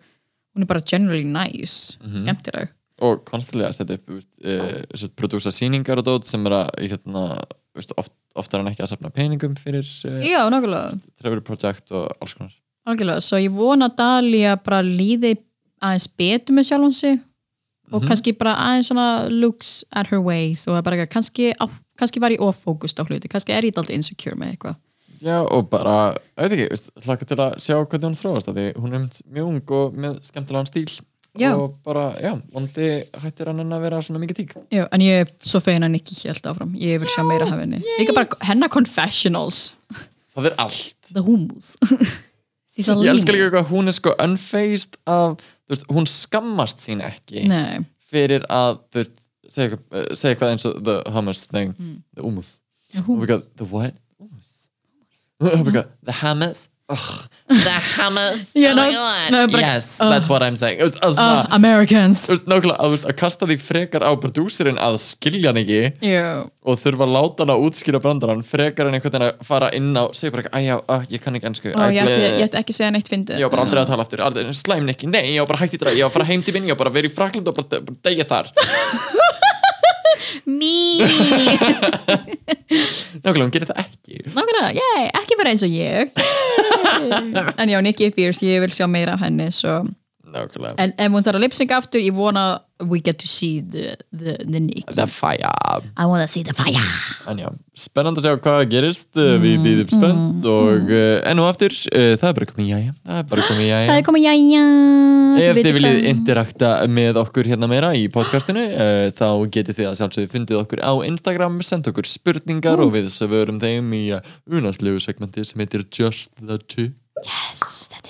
Speaker 1: hún er bara generally nice, skemmtileg.
Speaker 2: Og konstilega að setja upp uh, prodúsa sýningar og dót sem er að hérna, veist, oft, oft er hann ekki að safna peningum fyrir uh,
Speaker 1: Já,
Speaker 2: Trevor Project og alls konar.
Speaker 1: Algjörlega. Svo ég vona að Dalia bara líði aðeins betur með sjálfan sig og kannski bara aðeins svona looks at her ways og bara kannski, á, kannski var ég off-focused á hluti, kannski er ég daldið insecure með eitthvað.
Speaker 2: Já, og bara, veit ekki, hlaka til að sjá hvernig hún þróast að því. Hún er mjög ung og með skemmtilegan stíl
Speaker 1: Já.
Speaker 2: og bara, já, vondi hættir hann að vera svona mikið tík.
Speaker 1: Já, en ég er svo fegin að Nikki held áfram. Ég vil sjá meira af henni. Líka bara hennar confessionals.
Speaker 2: Það er allt.
Speaker 1: The hummus.
Speaker 2: Ég elska líka eitthvað, hún er sko unfazed af, þú veist, hún skammast sín ekki
Speaker 1: Nei,
Speaker 2: fyrir að, þú veist, segja eitthvað, eh, segja eitthvað eins og the hummus thing, the hummus.
Speaker 1: The
Speaker 2: oh my
Speaker 1: hummus
Speaker 2: god, the what? Hummus. Oh my god, the hummus Ugh, the hummus
Speaker 1: Yeah,
Speaker 2: oh god
Speaker 1: no, but-
Speaker 2: yes, that's what I'm saying.
Speaker 1: Uh, Americans.
Speaker 2: nákvæmlega, að, kasta því frekar á prodúserinn að skilja hann ekki
Speaker 1: Já,
Speaker 2: og þurfa að láta hann að útskýra brandarann frekar en einhvern veginn að fara inn á segja bara, að já, að, ég kann ekki ennsku
Speaker 1: Ó, ég ætti ekki að segja neitt fyndið.
Speaker 2: Ég var bara aldrei að tala aftur, aldrei, slæm ekki, nei, ég var bara hægt í það ég var að fara heim til minn, ég var bara að vera í Frakland og bara, bara degja þar
Speaker 1: Me
Speaker 2: nákvæmlega, hún gerir það ekki
Speaker 1: Nákvæmlega, yay, ekki vera eins og ég En já, er fierce Ég vil sjá meira af henni svo.
Speaker 2: Nákvæmlega,
Speaker 1: En ef hún þarf að lipsynga aftur Ég vona we get to see the, the, the Nikki
Speaker 2: the fire.
Speaker 1: I wanna see the fire.
Speaker 2: En já, spennandi að sjá hvað gerist. Uh, við býðum spennt og uh, enn og aftur, uh, það er bara komið í jæja. Það er bara komið í
Speaker 1: Það
Speaker 2: jæja
Speaker 1: er komið jæja.
Speaker 2: Ef þið viljið interakta með okkur hérna meira í podcastinu uh, þá getið þið að sjálfsögðu fundið okkur á Instagram, senda okkur spurningar og við svörum þeim í unarslegu segmenti sem heitir Just the Two.
Speaker 1: Yes, þetta er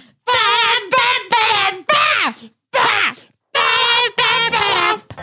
Speaker 1: Ba-da-ba-ba-da-ba!
Speaker 2: Ba-da-ba-ba-da-ba!